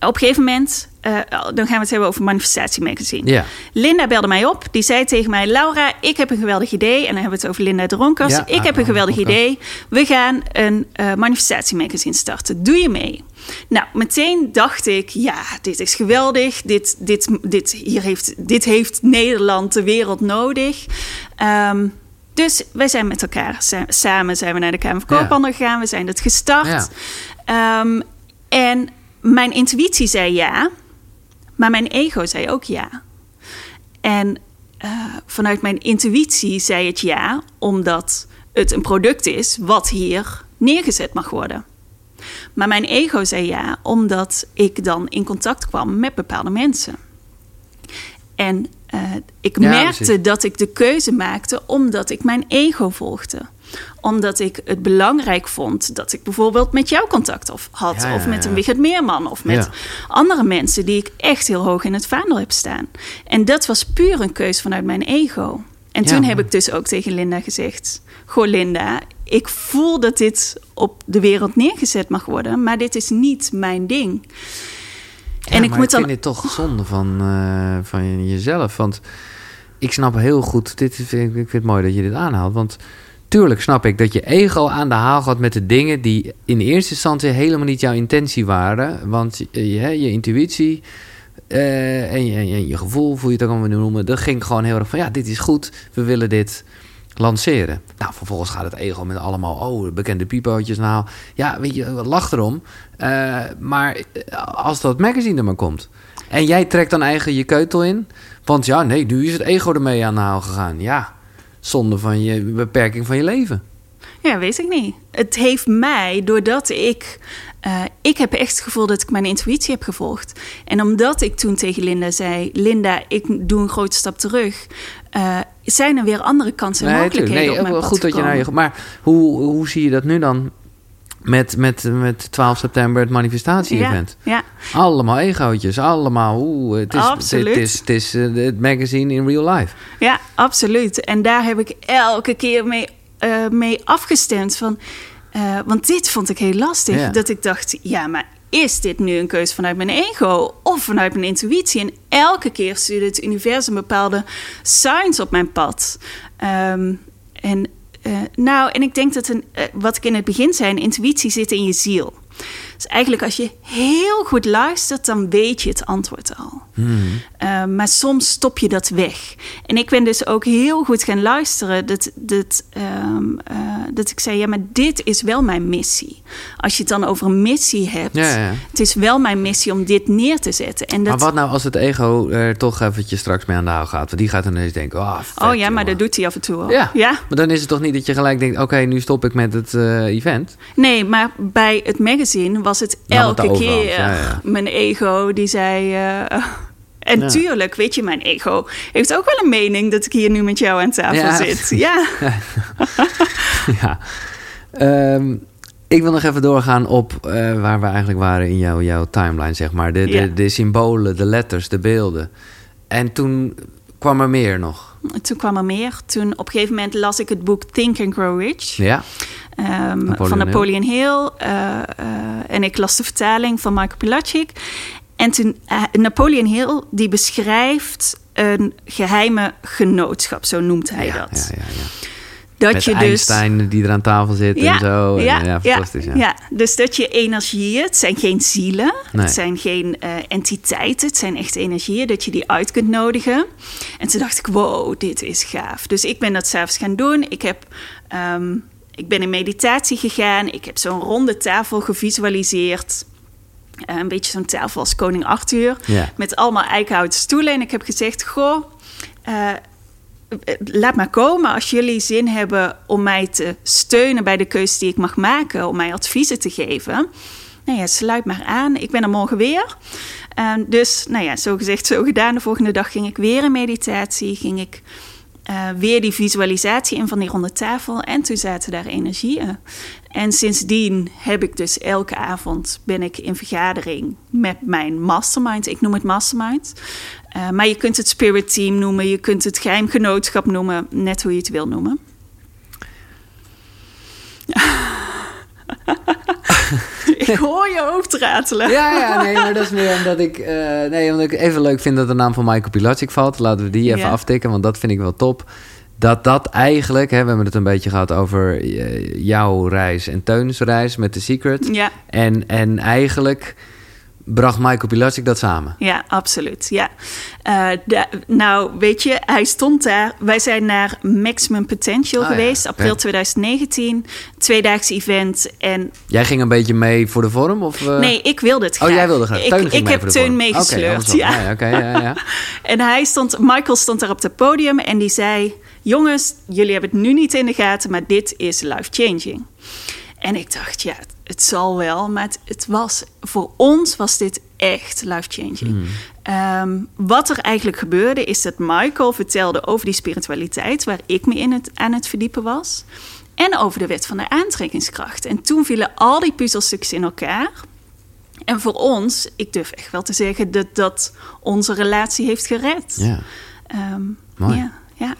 op een gegeven moment, uh, dan gaan we het hebben over Manifestatie Magazine. Ja. Linda belde mij op. Die zei tegen mij: Laura, ik heb een geweldig idee. En dan hebben we het over Linda Dronkers. Ja, ik ah, heb een geweldig idee. We gaan een uh, Manifestatie Magazine starten. Doe je mee? Nou, meteen dacht ik: ja, dit is geweldig. Dit, dit, dit, hier heeft, dit heeft Nederland de wereld nodig. Um, dus wij zijn met elkaar samen zijn we naar de Kamer van Koophandel ja. gegaan. We zijn het gestart. Ja. Um, en mijn intuïtie zei ja, maar mijn ego zei ook ja. En uh, vanuit mijn intuïtie zei het ja, omdat het een product is wat hier neergezet mag worden. Maar mijn ego zei ja, omdat ik dan in contact kwam met bepaalde mensen. En uh, ik ja, merkte precies. dat ik de keuze maakte omdat ik mijn ego volgde omdat ik het belangrijk vond dat ik bijvoorbeeld met jou contact of had. Ja, ja, of met een Wigert Meerman. Of met andere mensen die ik echt heel hoog in het vaandel heb staan. En dat was puur een keus vanuit mijn ego. En toen heb ik dus ook tegen Linda gezegd: Goh, Linda, ik voel dat dit op de wereld neergezet mag worden, maar dit is niet mijn ding. en ik, moet ik dan... vind dit toch zonde van, uh, van jezelf. Want ik snap heel goed, dit, ik vind het mooi dat je dit aanhaalt. Want tuurlijk snap ik dat je ego aan de haal gaat met de dingen die in eerste instantie helemaal niet jouw intentie waren. Want je, je intuïtie uh, en, je, en, je, gevoel, hoe je het ook allemaal noemen, dat ging gewoon heel erg van ja, dit is goed, we willen dit lanceren. Nou, vervolgens gaat het ego met allemaal, oh, bekende pipootjes nou. Ja, weet je, lach erom. Uh, maar als dat magazine er maar komt. En jij trekt dan eigen je keutel in. Want ja, nee, nu is het ego ermee aan de haal gegaan. Ja, zonde van je beperking van je leven. Ja, weet ik niet. Het heeft mij, doordat ik. Uh, ik heb echt het gevoel dat ik mijn intuïtie heb gevolgd. En omdat ik toen tegen Linda zei: Linda, ik doe een grote stap terug. Uh, zijn er weer andere kansen en nee, mogelijkheden nee, op mijn goed dat je naar je. Maar hoe, hoe zie je dat nu dan? Met, met, met 12 september het manifestatie-event. Ja, ja. Allemaal egootjes, allemaal. Oeh, het is, absoluut. Het is, het is het magazine in real life. Ja, absoluut. En daar heb ik elke keer mee, uh, mee afgestemd. Van, uh, want dit vond ik heel lastig. Ja. Dat ik dacht, ja, maar is dit nu een keuze vanuit mijn ego of vanuit mijn intuïtie? En elke keer stuurde het universum bepaalde signs op mijn pad. Um, en uh, nou, en ik denk dat een, uh, wat ik in het begin zei, intuïtie zit in je ziel. Dus eigenlijk als je heel goed luistert, dan weet je het antwoord al. Uh, maar soms stop je dat weg. En ik ben dus ook heel goed gaan luisteren. Dat, dat, um, uh, dat ik zei: ja, maar dit is wel mijn missie. Als je het dan over een missie hebt, Ja, ja. het is wel mijn missie om dit neer te zetten. En dat, Maar wat nou als het ego er toch eventjes straks mee aan de haal gaat? Want die gaat dan ineens denken, oh, vet, oh ja, maar jongen. dat doet hij af en toe wel. Ja. ja? Maar dan is het toch niet dat je gelijk denkt, oké, nu stop ik met het eh, event? Nee, maar bij het magazine was het de elke keer mijn ego die zei. en Ja. tuurlijk, weet je, mijn ego heeft ook wel een mening dat ik hier nu met jou aan tafel Ja. zit. Ja. ja. Ehm, ik wil nog even doorgaan op eh, waar we eigenlijk waren in jouw, jouw timeline, zeg maar. De, de, Ja. de symbolen, de letters, de beelden. En toen kwam er meer nog. Toen kwam er meer. Toen op een gegeven moment las ik het boek Think and Grow Rich. Ja, Ehm, Napoleon van Napoleon Hill. eh, eh, en ik las de vertaling van Michael Pilacic. En toen, eh, Napoleon Hill, die beschrijft een geheime genootschap, zo noemt hij ja, dat. ja, ja, ja. Dat Met je dus. Einstein die er aan tafel zit en zo. En, ja, ja, ja, fantastisch. Ja. ja. dus dat je energieën, het zijn geen zielen, Nee. het zijn geen eh, entiteiten, het zijn echt energieën, dat je die uit kunt nodigen. En toen dacht ik, wow, dit is gaaf. Dus ik ben dat zelfs gaan doen. Ik, heb, ehm, ik ben in meditatie gegaan, ik heb zo'n ronde tafel gevisualiseerd. Eh, een beetje zo'n tafel als koning Arthur. Ja. Met allemaal eikenhouten stoelen. En ik heb gezegd, goh, eh, laat maar komen als jullie zin hebben om mij te steunen bij de keuze die ik mag maken, om mij adviezen te geven. Nou ja, sluit maar aan. Ik ben er morgen weer. Ehm, dus, nou ja, zo gezegd, zo gedaan. De volgende dag ging ik weer in meditatie. Ging ik eh, weer die visualisatie in van die ronde tafel. En toen zaten daar energieën. En sindsdien heb ik dus elke avond ben ik in vergadering met mijn mastermind. Ik noem het mastermind. Uh, maar je kunt het spirit team noemen. Je kunt het geheimgenootschap noemen. Net hoe je het wil noemen. ik hoor je hoofd ratelen. Ja, ja, nee, maar dat is meer omdat ik, eh, nee, omdat ik even leuk vind dat de naam van Michael Pilacic valt. Laten we die even aftikken, want dat vind ik wel top. Dat dat eigenlijk, hè, we hebben het een beetje gehad over eh, jouw reis en Teuns reis met The Secret. Ja, En, en eigenlijk bracht Michael Pilacic dat samen. ja absoluut. Ja. Eh, nou, weet je, hij stond daar. Wij zijn naar Maximum Potential Ah, ja, geweest, april oké. 2019. Tweedaags event. En Jij ging een beetje mee voor de vorm? Of, eh? nee, ik wilde het graag. Oh, jij wilde graag. Ik, ik heb Teun meegesleurd. andersom. ja. ja, oké, ja, ja. En hij stond, Michael stond daar op het podium en die zei: Jongens, jullie hebben het nu niet in de gaten, maar dit is life-changing. En ik dacht, ja, het, zal wel, maar het, het was voor ons was dit echt life-changing. Ehm, wat er eigenlijk gebeurde, is dat Michael vertelde over die spiritualiteit, waar ik me in het, aan het verdiepen was, en over de wet van de aantrekkingskracht. En toen vielen al die puzzelstukjes in elkaar. En voor ons, ik durf echt wel te zeggen dat dat onze relatie heeft gered. ja. Ehm, Mooi. Ja, ja.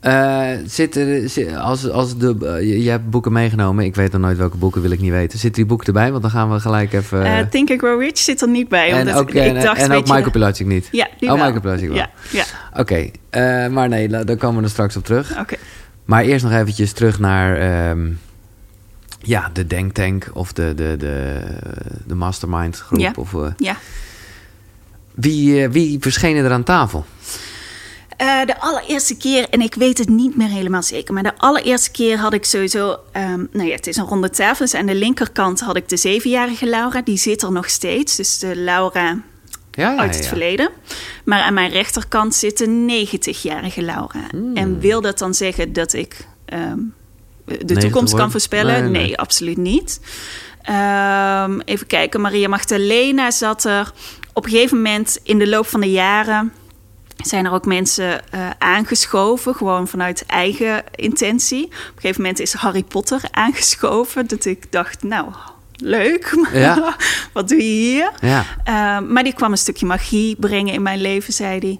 Eh, zit er, als, als de, eh, je, hebt boeken meegenomen. Ik weet dan nooit welke boeken, wil ik niet weten. Zitten die boeken erbij? Want dan gaan we gelijk even... Eh, Think and Grow Rich zit er niet bij. en ook, en, dacht, en Michael Pilacic niet? Ja, die oh, wel. Wel. Ja, ja. Oké, maar nee, daar komen we er straks op terug. oké. Maar eerst nog eventjes terug naar ehm, ja, de denktank of de, de, de, de mastermind groep. Ja. Of, Ja. wie, wie verschenen er aan tafel? Eh, de allereerste keer, en ik weet het niet meer helemaal zeker, maar de allereerste keer had ik sowieso, ehm, nou ja, het is een ronde tafel. Dus aan de linkerkant had ik de zevenjarige Laura, die zit er nog steeds. Dus de Laura Ja, uit het ja. verleden. Maar aan mijn rechterkant zit de 90-jarige Laura. Hmm. En wil dat dan zeggen dat ik ehm, de 90 toekomst kan voorspellen? Nee, Nee, nee. absoluut niet. Ehm, even kijken, Maria Magdalena zat er. Op een gegeven moment in de loop van de jaren zijn er ook mensen eh, aangeschoven, gewoon vanuit eigen intentie. Op een gegeven moment is Harry Potter aangeschoven, dat ik dacht, nou, leuk, Ja. wat doe je hier? Ja. Uh, maar die kwam een stukje magie brengen in mijn leven, zei hij.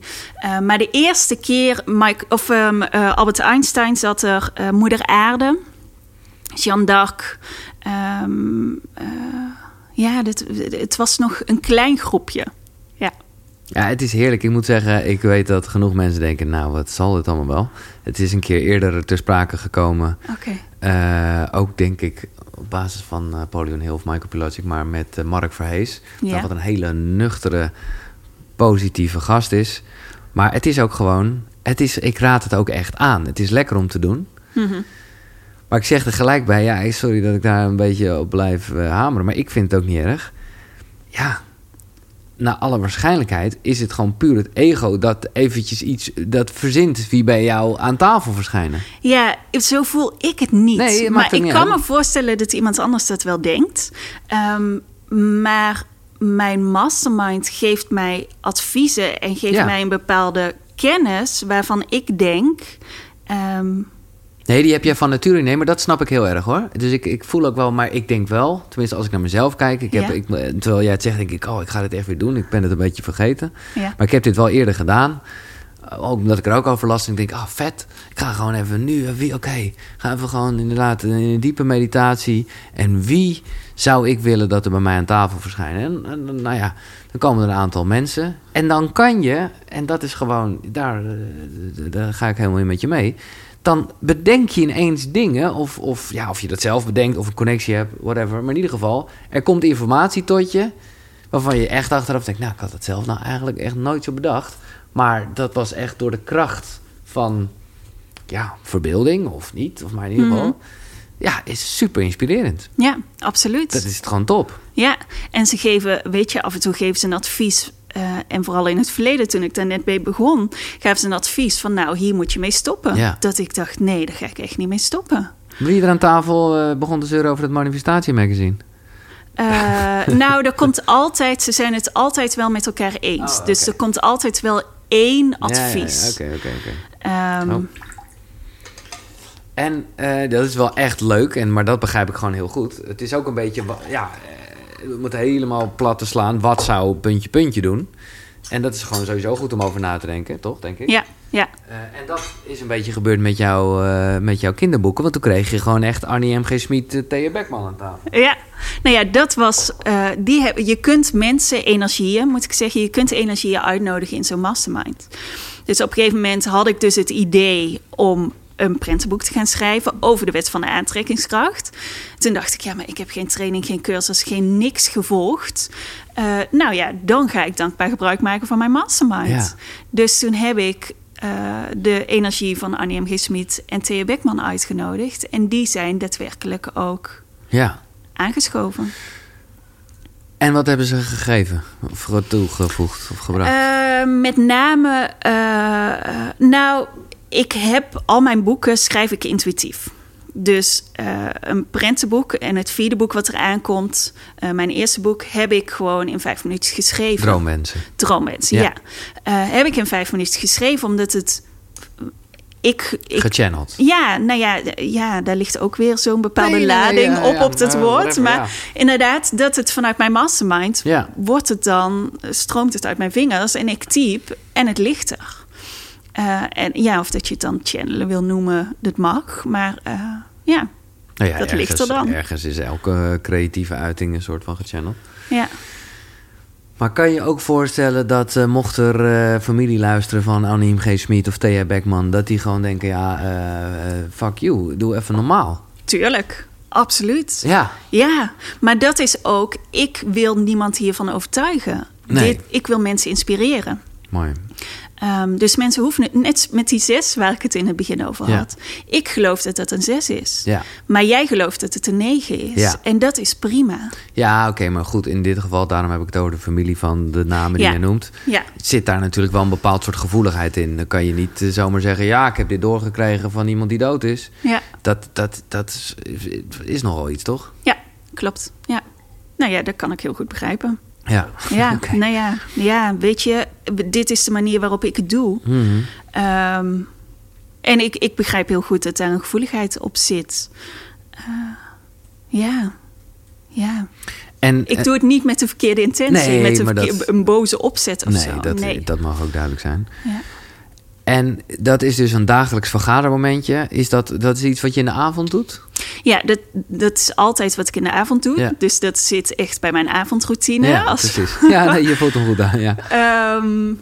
Uh, maar de eerste keer, Mike, of um, uh, Albert Einstein zat er, Moeder Aarde, Jeanne d'Arc. Um, ja, dit, het was nog een klein groepje. Ja. Het is heerlijk. Ik moet zeggen, ik weet dat genoeg mensen denken... nou, wat zal dit allemaal wel? Het is een keer eerder ter sprake gekomen. Oké. Okay. ook denk ik op basis van Napoleon Hill of Michael Pilacic... maar met Mark Verhees. Ja. Dat wat een hele nuchtere positieve gast is. Maar het is ook gewoon, het is, ik raad het ook echt aan. Het is lekker om te doen. Mhm. Maar ik zeg er gelijk bij, ja, sorry dat ik daar een beetje op blijf eh, hameren, maar ik vind het ook niet erg. Ja, naar alle waarschijnlijkheid is het gewoon puur het ego dat eventjes iets dat verzint wie bij jou aan tafel verschijnen. Ja, zo voel ik het niet. Nee, het maakt maar ik niet kan uit. me voorstellen dat iemand anders dat wel denkt. Ehm, maar mijn mastermind geeft mij adviezen en geeft Ja. mij een bepaalde kennis waarvan ik denk. ehm, Nee, die heb jij van nature. Nee, maar dat snap ik heel erg hoor. Dus ik, ik voel ook wel, maar ik denk wel, tenminste als ik naar mezelf kijk. Ik heb, Ja. ik, terwijl jij het zegt, denk ik, oh, ik ga dit echt weer doen. Ik ben het een beetje vergeten. ja. Maar ik heb dit wel eerder gedaan. Ook omdat ik er ook over last. En ik denk, ah, vet. Ik ga gewoon even nu. eh, wie- Oké, ga even gewoon inderdaad in een diepe meditatie. En wie zou ik willen dat er bij mij aan tafel verschijnen? En, en, nou ja, dan komen er een aantal mensen. En dan kan je, en dat is gewoon, daar, eh, daar ga ik helemaal in met je mee. Dan bedenk je ineens dingen, of, of, ja, of je dat zelf bedenkt, of een connectie hebt, whatever. Maar in ieder geval, er komt informatie tot je. Waarvan je echt achteraf denkt, nou, ik had het zelf nou eigenlijk echt nooit zo bedacht. Maar dat was echt door de kracht van, ja, verbeelding of niet. Of maar in ieder geval, Mhm. ja, is super inspirerend. ja, absoluut. Dat is het gewoon top. Ja, en ze geven, weet je, af en toe geven ze een advies. Eh, en vooral in het verleden, toen ik daar net mee begon, gaven ze een advies van, nou, hier moet je mee stoppen. Ja. Dat ik dacht, nee, daar ga ik echt niet mee stoppen. Wie er aan tafel eh, begon te zeuren over het manifestatiemagazine? Eh, nou, er komt altijd, ze zijn het altijd wel met elkaar eens. Oh, Dus er komt altijd wel één advies. Oké, oké, oké. Ehm, Oh. En dat is wel echt leuk, en, maar dat begrijp ik gewoon heel goed. Het is ook een beetje, ja, eh, we moeten helemaal plat te slaan. Wat zou puntje puntje doen? En dat is gewoon sowieso goed om over na te denken, toch, denk ik? Ja, ja, Eh, en dat is een beetje gebeurd met, jou, eh, met jouw kinderboeken. Want toen kreeg je gewoon echt Arnie M. G. Smit, uh, Thea Beckman aan tafel. ja. Nou ja, dat was. eh, die heb, je kunt mensen energieën, moet ik zeggen, je kunt energieën uitnodigen in zo'n mastermind. Dus op een gegeven moment had ik dus het idee om een prentenboek te gaan schrijven over de wet van de aantrekkingskracht. Toen dacht ik, ja, maar ik heb geen training, geen cursus, geen niks gevolgd. Eh, nou ja, dan ga ik dankbaar gebruik maken van mijn mastermind. Ja. Dus toen heb ik eh, de energie van Annie M. G. Smit en Thea Beckman uitgenodigd. En die zijn daadwerkelijk ook Ja. aangeschoven. En wat hebben ze gegeven? Of toegevoegd of gebracht? Eh, met name, nou, ik heb al mijn boeken schrijf ik intuïtief. Dus eh, een prentenboek en het vierde boek wat er aankomt, eh, mijn eerste boek, heb ik gewoon in vijf minuten geschreven. Droommensen. Droommensen, Ja. ja. Eh, heb ik in vijf minuten geschreven, omdat het. Ik, ik, Gechanneld. ja, nou ja, ja, daar ligt ook weer zo'n bepaalde Nee, nee, lading ja, op ja, op dat woord. whatever, maar ja. inderdaad, dat het vanuit mijn mastermind Ja. wordt het dan, stroomt het uit mijn vingers en ik typ en het ligt er. Eh, en ja, of dat je het dan channelen wil noemen, dat mag. Maar eh, ja, Nou ja, Dat ligt er dan. Ergens is elke creatieve uiting een soort van gechanneld. ja. Maar kan je ook voorstellen dat eh, mocht er eh, familie luisteren van Annie G. Smit of Thea Beckman... dat die gewoon denken, ja, fuck you, doe even normaal. tuurlijk. Absoluut. Ja, Ja, maar dat is ook, ik wil niemand hiervan overtuigen. Nee. Dit, ik wil mensen inspireren. mooi. Ehm, dus mensen hoeven het, net met die zes waar ik het in het begin over Ja. had. Ik geloof dat dat een zes is. Ja, Maar jij gelooft dat het een negen is. Ja. En dat is prima. ja oké, maar goed, in dit geval... daarom heb ik het over de familie van de namen die je noemt... Ja, zit daar natuurlijk wel een bepaald soort gevoeligheid in. Dan kan je niet eh, zomaar zeggen... ja, ik heb dit doorgekregen van iemand die dood is. ja, Dat, dat, dat is, is nogal iets, toch? ja, klopt. Ja. Nou ja, dat kan ik heel goed begrijpen. Ja, Ja, nou ja, ja, weet je, dit is de manier waarop ik het doe. Mhm. Ehm, en ik, ik begrijp heel goed dat daar een gevoeligheid op zit. Eh, ja, ja. En, Ik doe het niet met de verkeerde intentie, Nee, met dat- een boze opzet of nee, zo. dat, nee. dat mag ook duidelijk zijn. Ja. En dat is dus een dagelijks vergadermomentje. Is dat, dat is iets wat je in de avond doet? Ja, dat, dat is altijd wat ik in de avond doe. Ja. Dus dat zit echt bij mijn avondroutine. ja, Als- precies. Ja, nee, je voelt hem goed aan. Ja. Ehm,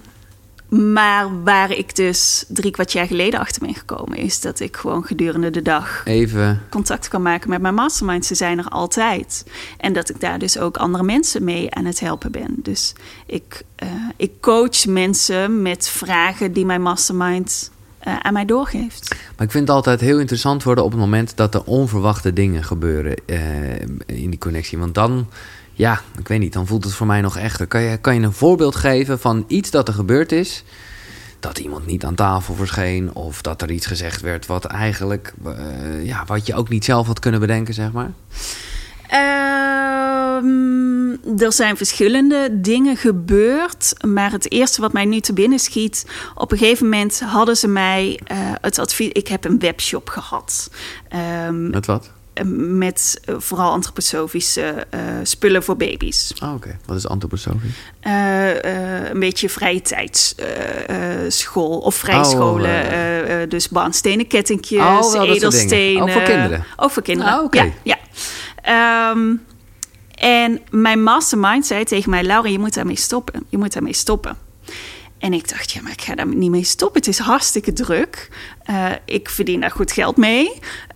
maar waar ik dus drie kwart jaar geleden achter ben gekomen, is dat ik gewoon gedurende de dag Even. contact kan maken met mijn mastermind. Ze zijn er altijd. En dat ik daar dus ook andere mensen mee aan het helpen ben. Dus ik, uh, ik coach mensen met vragen die mijn mastermind uh, aan mij doorgeeft. Maar ik vind het altijd heel interessant worden op het moment dat er onverwachte dingen gebeuren uh, in die connectie. Want dan ja, ik weet niet, dan voelt het voor mij nog echter. Kan je, kan je een voorbeeld geven van iets dat er gebeurd is? Dat iemand niet aan tafel verscheen, of dat er iets gezegd werd wat eigenlijk, uh, ja, wat je ook niet zelf had kunnen bedenken, zeg maar? Uh, er zijn verschillende dingen gebeurd. Maar het eerste wat mij nu te binnen schiet. Op een gegeven moment hadden ze mij uh, het advies. Ik heb een webshop gehad. Um, Met wat? met uh, vooral antroposofische spullen voor baby's. Oh, oké. Okay. Wat is antroposofisch? Een beetje vrije tijdsschool of vrijscholen. Oh, dus baanstenen, kettingjes, oh, edelstenen. Ook voor kinderen? Ook voor kinderen, okay. ja. ja. Um, en mijn mastermind zei tegen mij... Laura, je moet daarmee stoppen. Je moet daarmee stoppen. En ik dacht, ja, maar ik ga daar niet mee stoppen. Het is hartstikke druk. Uh, ik verdien daar goed geld mee.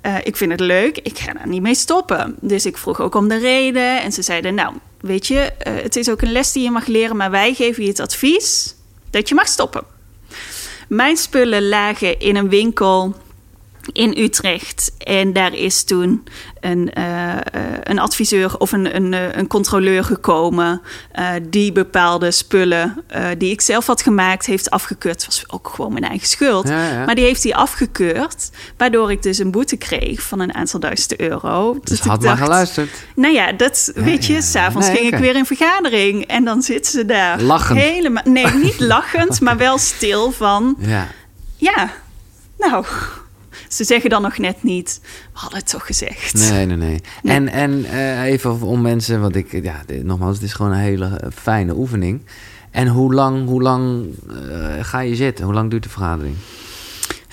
Uh, ik vind het leuk. Ik ga daar niet mee stoppen. Dus ik vroeg ook om de reden. En ze zeiden, nou, weet je, uh, het is ook een les die je mag leren... maar wij geven je het advies dat je mag stoppen. Mijn spullen lagen in een winkel in Utrecht. En daar is toen een, uh, een adviseur of een, een, een controleur gekomen uh, die bepaalde spullen uh, die ik zelf had gemaakt heeft afgekeurd. Het was ook gewoon mijn eigen schuld. Ja, ja. Maar die heeft hij afgekeurd, waardoor ik dus een boete kreeg van een aantal duizend euro. Dus, dus had maar geluisterd. Nou ja, dat ja, weet je, s'avonds nee, ging okay. ik weer in vergadering en dan zitten ze daar. Lachend. Helemaal, nee, niet lachend, maar wel stil van. Ja. Ja, nou ze zeggen dan nog net niet, we hadden het toch gezegd. Nee, nee, nee. nee. En, en uh, even om mensen, want ik, ja, nogmaals, het is gewoon een hele fijne oefening. En hoe lang, hoe lang uh, ga je zitten? Hoe lang duurt de vergadering?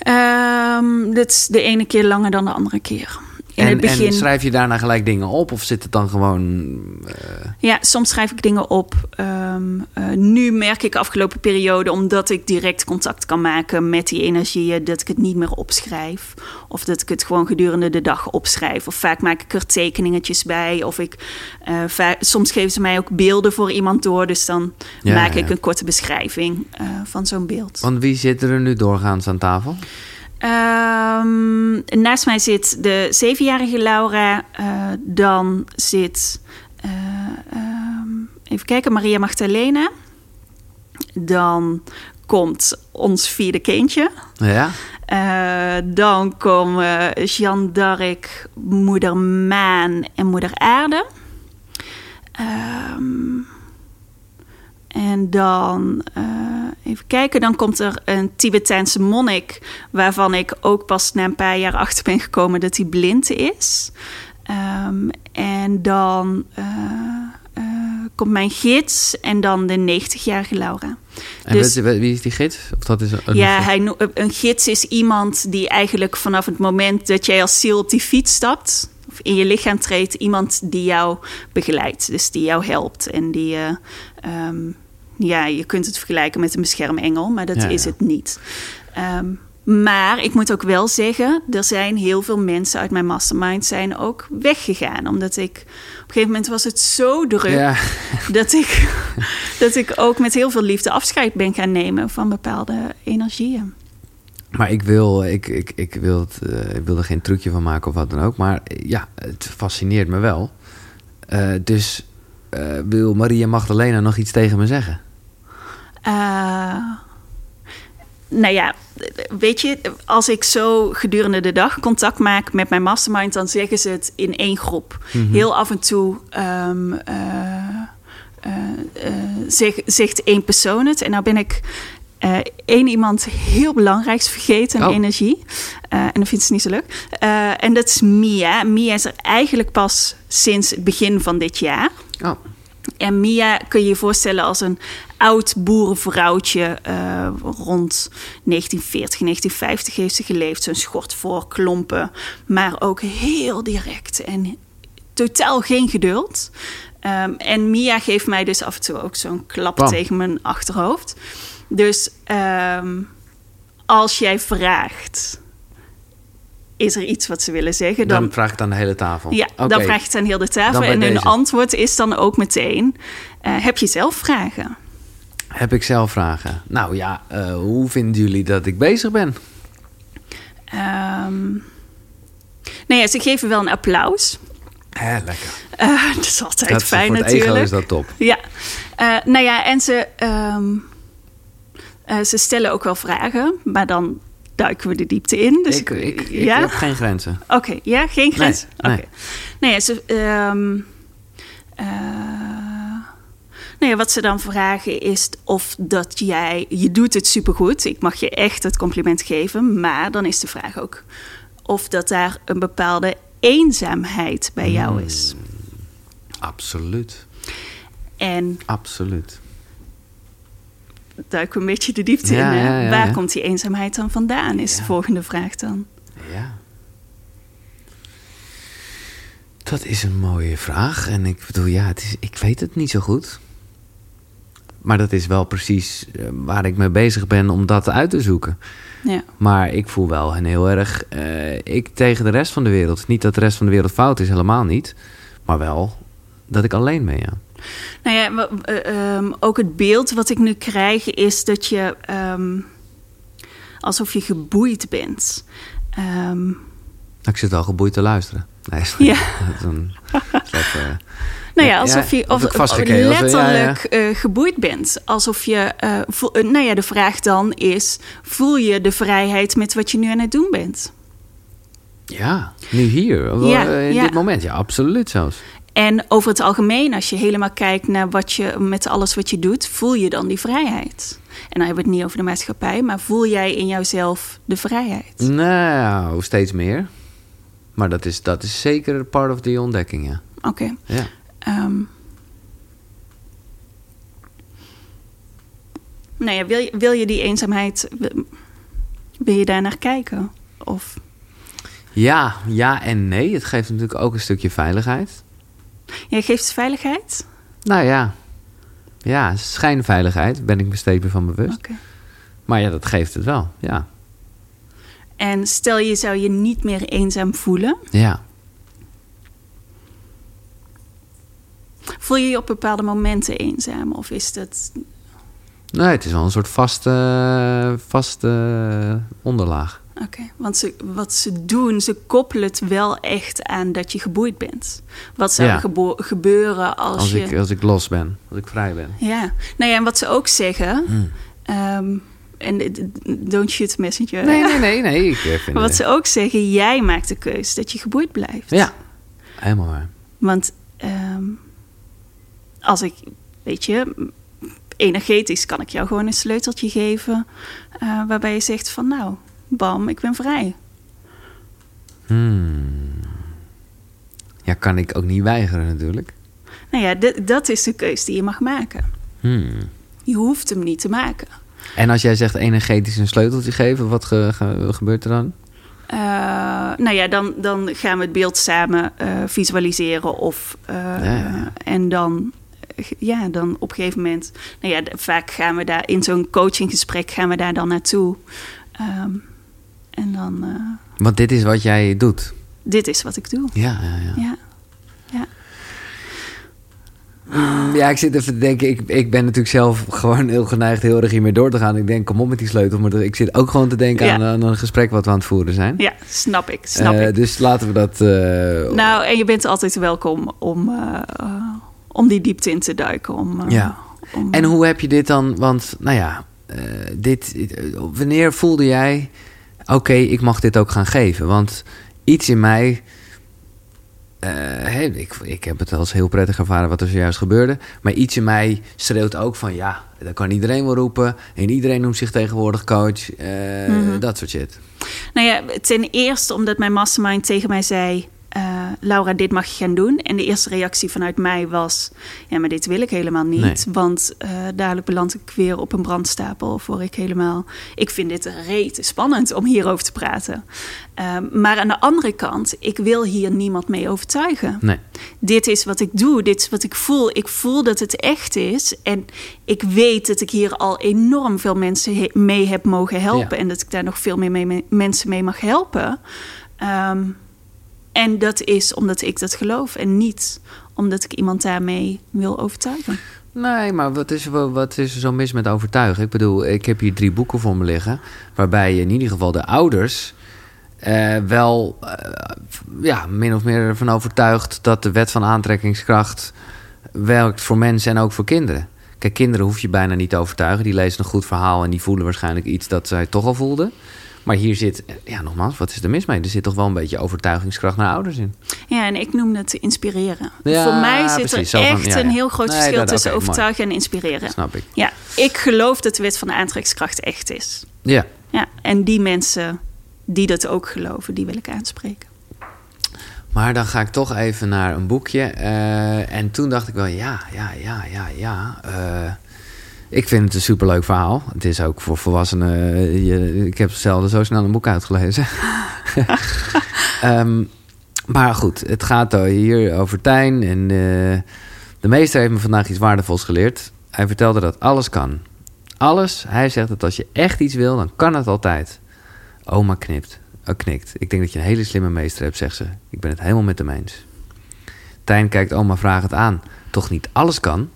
Um, dit is de ene keer langer dan de andere keer. In en, het begin... en schrijf je daarna gelijk dingen op of zit het dan gewoon. Uh... Ja, soms schrijf ik dingen op. Um, uh, nu merk ik afgelopen periode, omdat ik direct contact kan maken met die energieën, dat ik het niet meer opschrijf. Of dat ik het gewoon gedurende de dag opschrijf. Of vaak maak ik er tekeningetjes bij. Of ik, uh, soms geven ze mij ook beelden voor iemand door. Dus dan ja, maak ik een korte beschrijving van zo'n beeld. Want wie zit er nu doorgaans aan tafel? Um, naast mij zit de zevenjarige Laura. Uh, dan zit, uh, um, even kijken, Maria Magdalena. Dan komt ons vierde kindje. Ja. Uh, dan komen Jeanne d'Arc, moeder Maan en moeder Aarde. Um, en dan, uh, even kijken, dan komt er een Tibetaanse monnik... waarvan ik ook pas na een paar jaar achter ben gekomen dat hij blind is. Um, en dan uh, uh, komt mijn gids en dan de 90-jarige Laura. En dus, wie is die gids? Of dat is een ja, hij, een gids is iemand die eigenlijk vanaf het moment dat jij als ziel op die fiets stapt... of in je lichaam treedt, iemand die jou begeleidt. Dus die jou helpt en die... Um, ja, je kunt het vergelijken met een beschermengel, maar dat ja, is ja. het niet. Um, maar ik moet ook wel zeggen, er zijn heel veel mensen uit mijn mastermind zijn ook weggegaan. Omdat ik, op een gegeven moment was het zo druk ja. dat, ik, dat ik ook met heel veel liefde afscheid ben gaan nemen van bepaalde energieën. Maar ik wil, ik, ik, ik, wil het, uh, ik wil er geen trucje van maken of wat dan ook. Maar ja, het fascineert me wel. Uh, dus uh, wil Maria Magdalena nog iets tegen me zeggen? Uh, nou ja, weet je, als ik zo gedurende de dag contact maak met mijn mastermind, dan zeggen ze het in één groep. Mm -hmm. Heel af en toe um, uh, uh, zeg, zegt één persoon het. En nou ben ik één iemand heel belangrijks vergeten, oh. energie. Uh, en dat vindt ze niet zo leuk. Uh, en dat is Mia. Mia is er eigenlijk pas sinds het begin van dit jaar. Oh. En Mia kun je je voorstellen als een oud boerenvrouwtje. Uh, rond 1940, 1950 heeft ze geleefd. Zo'n schort voor klompen. Maar ook heel direct en totaal geen geduld. Um, en Mia geeft mij dus af en toe ook zo'n klap wow. tegen mijn achterhoofd. Dus ehm, als jij vraagt, is er iets wat ze willen zeggen? Dan, Dan, vraag ik aan de hele tafel. ja, Oké. dan vraag je het aan heel de tafel. En hun antwoord is dan ook meteen: eh, heb je zelf vragen? Heb ik zelf vragen? Nou ja, eh, hoe vinden jullie dat ik bezig ben? Ehm nou ja, ze geven wel een applaus. Hè, lekker. Eh, dat is altijd Dat fijn voor het natuurlijk. ego is dat top. Ja, nou ja, en ze, ehm, eh, ze stellen ook wel vragen, maar dan duiken we de diepte in. Dus ik, ik, ik ja? heb geen grenzen. Oké, ja, geen grens. Nee, Oké. nee. Nou ja, ze, ehm, eh, nou ja, wat ze dan vragen is of dat jij, je doet het supergoed. Ik mag je echt het compliment geven, maar dan is de vraag ook of dat daar een bepaalde eenzaamheid bij jou Hmm. is. Absoluut. En Absoluut. Duiken we een beetje de diepte Ja, in. hè? ja, ja, Waar komt die eenzaamheid dan vandaan, is de volgende vraag dan. Ja. Dat is een mooie vraag. En ik bedoel, ja, het is, ik weet het niet zo goed. Maar dat is wel precies eh, waar ik mee bezig ben om dat uit te zoeken. Ja. Maar ik voel wel een heel erg eh, ik tegen de rest van de wereld. Niet dat de rest van de wereld fout is, helemaal niet. Maar wel dat ik alleen ben, ja. Nou ja, eh, ehm, ook het beeld wat ik nu krijg is dat je ehm, alsof je geboeid bent. Ehm, Ik zit al geboeid te luisteren. Nee, Ja. is dat, eh, nou ja, alsof je of letterlijk eh, geboeid bent. Alsof je, voel- nou ja, de vraag dan is: voel je de vrijheid met wat je nu aan het doen bent? ja, nu hier, Ja, in ja. dit moment. Ja, absoluut zelfs. En over het algemeen, als je helemaal kijkt naar wat je met alles wat je doet, voel je dan die vrijheid. En dan hebben we het niet over de maatschappij, maar voel jij in jouzelf de vrijheid? Nou, steeds meer. Maar dat is, dat is zeker part of die ontdekking, ja. Oké. ja. Ehm. nou ja, wil je, wil je die eenzaamheid, wil- wil je daar naar kijken? Of, Ja, ja en nee. Het geeft natuurlijk ook een stukje veiligheid. Jij geeft veiligheid? Nou ja, ja, schijnveiligheid, ben ik me steeds meer van bewust. Maar ja, dat geeft het wel, ja. En stel je zou je niet meer eenzaam voelen, Ja, voel je je op bepaalde momenten eenzaam? Of is dat nee, het is wel een soort vaste, vaste onderlaag. Oké, want ze, wat ze doen, ze koppelen het wel echt aan dat je geboeid bent. Wat zou er gebeuren als, Als, je... ik, als ik los ben, als ik vrij ben. Ja, nou ja, en wat ze ook zeggen... Hmm. ehm, en don't shoot messenger. Nee, nee, nee, nee. Ik eh, vind wat ze ook zeggen, jij maakt de keus dat je geboeid blijft. Ja, helemaal waar. Want ehm, als ik, weet je, energetisch kan ik jou gewoon een sleuteltje geven... eh, waarbij je zegt van nou, bam, ik ben vrij. Hmm. Ja, kan ik ook niet weigeren natuurlijk. Nou ja, dat is de keus die je mag maken. Hmm. Je hoeft hem niet te maken. En als jij zegt energetisch een sleuteltje geven, wat ge- ge- gebeurt er dan? Eh, nou ja, dan, dan gaan we het beeld samen eh, visualiseren. Of, eh, ja. En dan, ja, dan op een gegeven moment... Nou ja, vaak gaan we daar in zo'n coachinggesprek gaan we daar dan naartoe. Ehm, en dan, eh, Want dit is wat jij doet. dit is wat ik doe. Ja, ja, ja. Ja, ja. Mm, Ja, ik zit even te denken. Ik, ik ben natuurlijk zelf gewoon heel geneigd heel erg hiermee door te gaan. Ik denk, kom op met die sleutel. Maar ik zit ook gewoon te denken Ja. aan, aan een gesprek wat we aan het voeren zijn. ja snap ik, snap Eh, ik. Dus laten we dat... eh, Nou, en je bent altijd welkom om, om die diepte in te duiken. Om, Ja. om- En hoe heb je dit dan? Want, nou ja, dit, wanneer voelde jij... Oké, ik mag dit ook gaan geven. Want iets in mij... eh, ik, ik heb het als heel prettig ervaren wat er zojuist gebeurde. Maar iets in mij schreeuwt ook van... Ja, dat kan iedereen wel roepen. En iedereen noemt zich tegenwoordig coach. eh, Mhm. Dat soort shit. Nou ja, ten eerste omdat mijn mastermind tegen mij zei... eh, Laura, dit mag je gaan doen. En de eerste reactie vanuit mij was: Ja, maar dit wil ik helemaal niet. Nee. Want eh, dadelijk beland ik weer op een brandstapel. Of word ik helemaal. Ik vind dit rete spannend om hierover te praten. Ehm, maar aan de andere kant, ik wil hier niemand mee overtuigen. Nee. Dit is wat ik doe, dit is wat ik voel. Ik voel dat het echt is. En ik weet dat ik hier al enorm veel mensen mee heb mogen helpen. Ja. En dat ik daar nog veel meer mee, mee- mensen mee mag helpen. Ehm, en dat is omdat ik dat geloof. En niet omdat ik iemand daarmee wil overtuigen. Nee, maar wat is, wat is er zo mis met overtuigen? Ik bedoel, ik heb hier drie boeken voor me liggen. Waarbij in ieder geval de ouders eh, wel eh, ja, min of meer ervan overtuigd dat de wet van aantrekkingskracht werkt voor mensen en ook voor kinderen. Kijk, kinderen hoef je bijna niet te overtuigen. Die lezen een goed verhaal en die voelen waarschijnlijk iets dat zij toch al voelden. Maar hier zit, ja, nogmaals, wat is er mis mee? Er zit toch wel een beetje overtuigingskracht naar ouders in. Ja, en ik noem het inspireren. Ja, Voor mij zit precies, er van- echt ja, een heel groot Nee, verschil dat- tussen mooi. overtuigen en inspireren. Snap ik. Ja, ik geloof dat de wet van de aantrekkingskracht echt is. Ja. Ja, en die mensen die dat ook geloven, die wil ik aanspreken. Maar dan ga ik toch even naar een boekje. eh, en toen dacht ik wel, ja, ja, ja, ja, ja. eh, ik vind het een superleuk verhaal. Het is ook voor volwassenen. eh, ik heb zelden zo snel een boek uitgelezen. Ehm, maar goed, het gaat hier over Tijn. En eh, de meester heeft me vandaag iets waardevols geleerd. Hij vertelde dat alles kan. Alles. Hij zegt dat als je echt iets wil, dan kan het altijd. Oma knipt. Oh, knikt. Ik denk dat je een hele slimme meester hebt, zegt ze. Ik ben het helemaal met hem eens. Tijn kijkt oma vragend aan. Toch niet alles kan?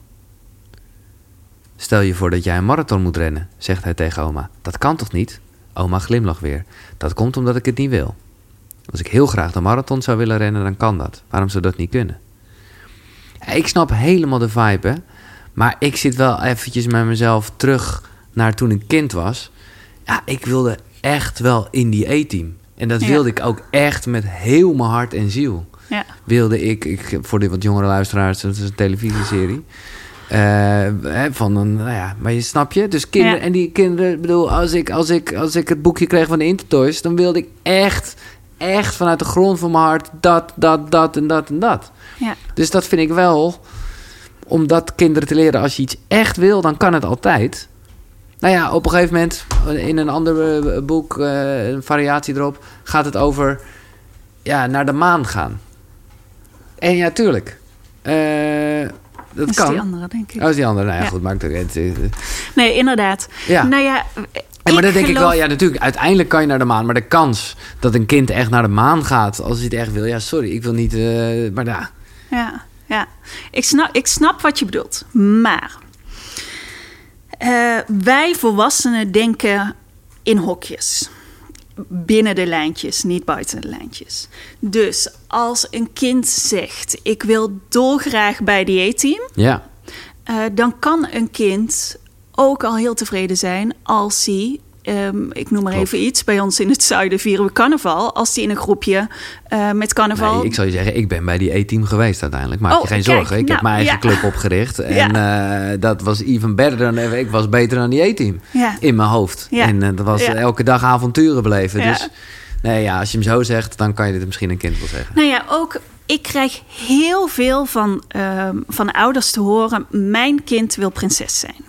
Stel je voor dat jij een marathon moet rennen, zegt hij tegen oma. Dat kan toch niet? Oma glimlacht weer. Dat komt omdat ik het niet wil. Als ik heel graag de marathon zou willen rennen, dan kan dat. Waarom zou dat niet kunnen? Ik snap helemaal de vibe, hè? Maar ik zit wel eventjes met mezelf terug naar toen ik kind was. Ja, ik wilde echt wel in die E-team. En dat Ja. wilde ik ook echt met heel mijn hart en ziel. Ja, Wilde ik, ik voor de wat jongere luisteraars, dat is een televisieserie. Eh, hè, van een, nou ja, maar je snap je? Dus kinderen, Ja. en die kinderen, ik bedoel, als ik, als, ik, als ik het boekje kreeg van de Intertoys, dan wilde ik echt, echt vanuit de grond van mijn hart dat, dat, dat en dat en dat. ja, Dus dat vind ik wel, om dat kinderen te leren, als je iets echt wil, dan kan het altijd. Nou ja, op een gegeven moment, in een ander eh, boek, eh, een variatie erop, gaat het over ja, naar de maan gaan. En ja, tuurlijk. Eh, dat is kan. die andere, denk ik. Oh, is die andere. Nou ja, Ja. goed, maakt ook eh, Nee, inderdaad. Ja. Nou ja, En maar dan denk ik wel, ja, natuurlijk, uiteindelijk kan je naar de maan. Maar de kans dat een kind echt naar de maan gaat, als hij het echt wil, ja, sorry, ik wil niet. eh, maar ja, Ja, ja. Ik, snap, ik snap wat je bedoelt. Maar eh, wij volwassenen denken in hokjes. Binnen de lijntjes, niet buiten de lijntjes. Dus als een kind zegt: Ik wil dolgraag bij die E-team, ja. eh, dan kan een kind ook al heel tevreden zijn als hij. Ehm, ik noem maar Klopt. even iets. Bij ons in het zuiden vieren we carnaval. Als hij in een groepje eh, met carnaval. Nee, ik zal je zeggen, ik ben bij die E-team geweest uiteindelijk. Maak Oh, je geen kijk, zorgen. Ik heb nou, mijn eigen ja. club opgericht. En eh, dat was even better dan ik was beter dan die E-team. Ja. In mijn hoofd. En eh, dat was elke dag avonturen beleven. Dus nee, ja, als je hem zo zegt, dan kan je dit misschien een kind wel zeggen. Nou ja, ook ik krijg heel veel van, ehm, van ouders te horen: mijn kind wil prinses zijn.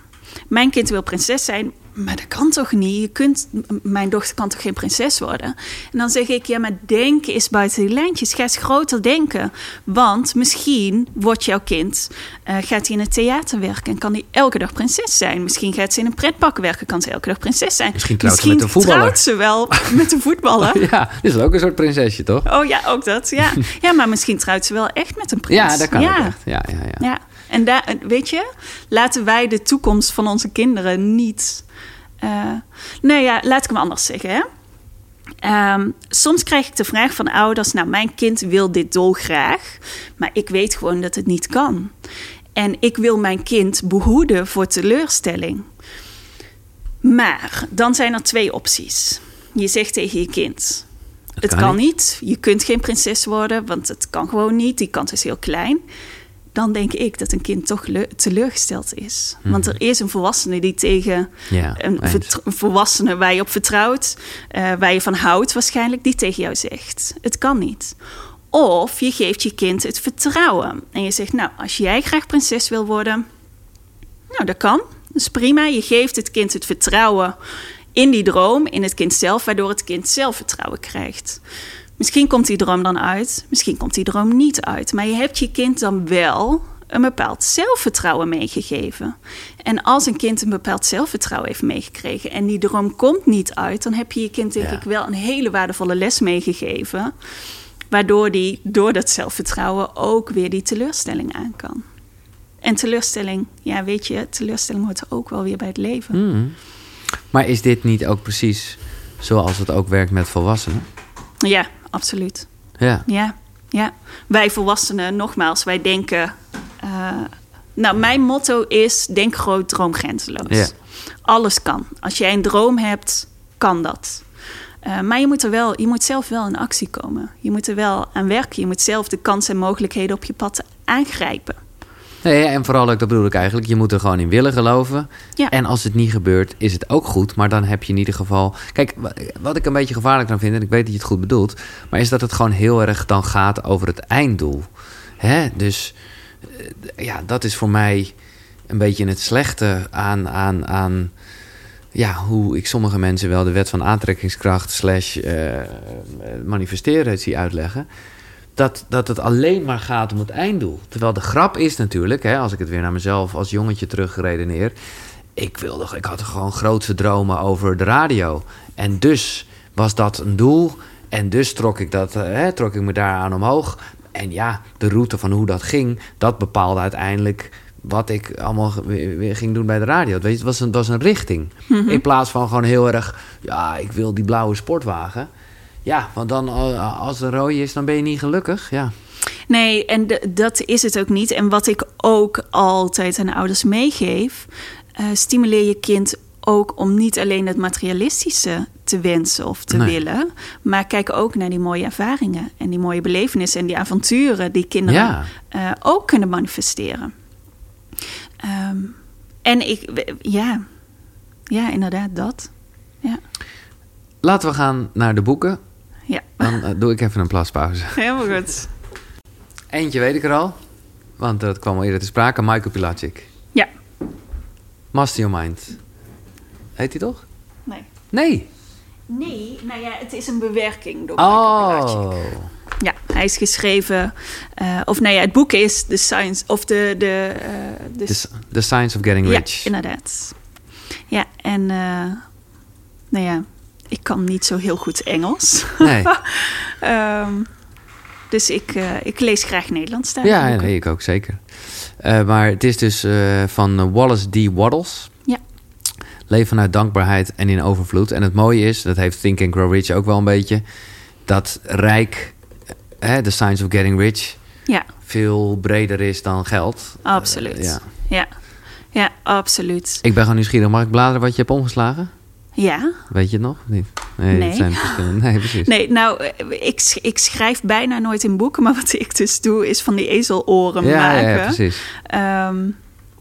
Mijn kind wil prinses zijn, maar dat kan toch niet? Je kunt, mijn dochter kan toch geen prinses worden? En dan zeg ik: ja, maar denk eens buiten die lijntjes. Ga eens groter denken. Want misschien wordt jouw kind, eh, gaat hij in het theater werken en kan hij elke dag prinses zijn. Misschien gaat ze in een pretpak werken, kan ze elke dag prinses zijn. Misschien trouwt ze met een voetballer. trouwt ze wel met een voetballer. Ja, dit is ook een soort prinsesje, toch? Oh ja, ook dat. Ja, ja maar misschien trouwt ze wel echt met een prins. Ja, dat kan ja. ook echt. Ja, ja, ja. Ja, en daar, weet je, laten wij de toekomst van onze kinderen niet. Eh nee, ja, laat ik hem anders zeggen. Hè? Ehm, soms krijg ik de vraag van ouders: Nou, mijn kind wil dit dolgraag, maar ik weet gewoon dat het niet kan. En ik wil mijn kind behoeden voor teleurstelling. Maar dan zijn er twee opties. Je zegt tegen je kind: Het, kan kan, niet. niet. Je kunt geen prinses worden, want het kan gewoon niet. Die kans is heel klein. Dan denk ik dat een kind toch le- teleurgesteld is. Want er is een volwassene die tegen Mhm. Ja, een volwassene waar je op vertrouwt, eh, waar je van houdt waarschijnlijk, die tegen jou zegt: Het kan niet. Of je geeft je kind het vertrouwen. En je zegt, nou, als jij graag prinses wil worden, nou, dat kan. Dat is prima. Je geeft het kind het vertrouwen in die droom, in het kind zelf, waardoor het kind zelfvertrouwen krijgt. Misschien komt die droom dan uit, misschien komt die droom niet uit. Maar je hebt je kind dan wel een bepaald zelfvertrouwen meegegeven. En als een kind een bepaald zelfvertrouwen heeft meegekregen en die droom komt niet uit, dan heb je je kind denk Ja. ik wel een hele waardevolle les meegegeven. Waardoor die door dat zelfvertrouwen ook weer die teleurstelling aan kan. En teleurstelling, ja weet je, teleurstelling hoort ook wel weer bij het leven. Mhm. Maar is dit niet ook precies zoals het ook werkt met volwassenen? Ja, absoluut. Ja. Ja, ja. Wij volwassenen, nogmaals, wij denken. eh, nou, mijn motto is: denk groot, droom grenzeloos. Ja. Alles kan. Als jij een droom hebt, kan dat. Eh, maar je moet, er wel, je moet zelf wel in actie komen. Je moet er wel aan werken. Je moet zelf de kansen en mogelijkheden op je pad aangrijpen. Nee, en vooral ook, dat bedoel ik eigenlijk, je moet er gewoon in willen geloven. Ja. En als het niet gebeurt, is het ook goed. Maar dan heb je in ieder geval... Kijk, wa- wat ik een beetje gevaarlijk dan vind, en ik weet dat je het goed bedoelt... maar is dat het gewoon heel erg dan gaat over het einddoel. Hè? Dus eh, ja, dat is voor mij een beetje het slechte aan... aan, aan ja, hoe ik sommige mensen wel de wet van aantrekkingskracht... slash eh, manifesteren zie uitleggen dat, dat het alleen maar gaat om het einddoel. Terwijl de grap is natuurlijk, hè, als ik het weer naar mezelf als jongetje terugredeneer. Ik, wilde, ik had gewoon grootse dromen over de radio. En dus was dat een doel. En dus trok ik, dat, eh, hè, trok ik me daaraan omhoog. En ja, de route van hoe dat ging, dat bepaalde uiteindelijk wat ik allemaal weer ging doen bij de radio. Weet je, het was een, het was een richting. In plaats van gewoon heel erg, ja, ik wil die blauwe sportwagen. Ja, want dan eh, als er rode is, dan ben je niet gelukkig. Ja. Nee, en de- dat is het ook niet. En wat ik ook altijd aan ouders meegeef, eh, stimuleer je kind ook om niet alleen het materialistische te wensen of te Nee. willen, maar kijk ook naar die mooie ervaringen en die mooie belevenissen en die avonturen die kinderen Ja. eh, ook kunnen manifesteren. Ehm, en ik, ja, ja, inderdaad, dat. Ja, Laten we gaan naar de boeken. Ja. Dan eh, doe ik even een plaspauze. helemaal goed. Eentje weet ik er al, want dat kwam al eerder te sprake. Michael Pilacic. Ja, Master Your Mind. Heet hij toch? nee. Nee. Nee, nou ja, het is een bewerking door Michael. Oh. Ja, hij is geschreven. eh, of nou ja, het boek is The Science of de. de, eh, The, The Science of Getting ja, Rich. inderdaad. Ja, en. nou ja, ik kan niet zo heel goed Engels. Nee. Ehm, dus ik, eh, ik lees graag Nederlands daar. Ja, nee, ik ook zeker. Eh, maar het is dus eh, van Wallace D. Waddles. Ja. Leven vanuit dankbaarheid en in overvloed. En het mooie is, dat heeft Think and Grow Rich ook wel een beetje... dat rijk, hè, the science of getting rich... Ja, veel breder is dan geld. absoluut. Ja. ja. ja, absoluut. Ik ben gewoon nieuwsgierig. Mag ik bladeren wat je hebt omgeslagen? Ja. Weet je het nog? Niet? Nee, Nee. Zijn. Nee, precies. Nee, nou, eh, ik, ik schrijf bijna nooit in boeken, maar wat ik dus doe is van die ezeloren ja, maken. ja, ja, precies.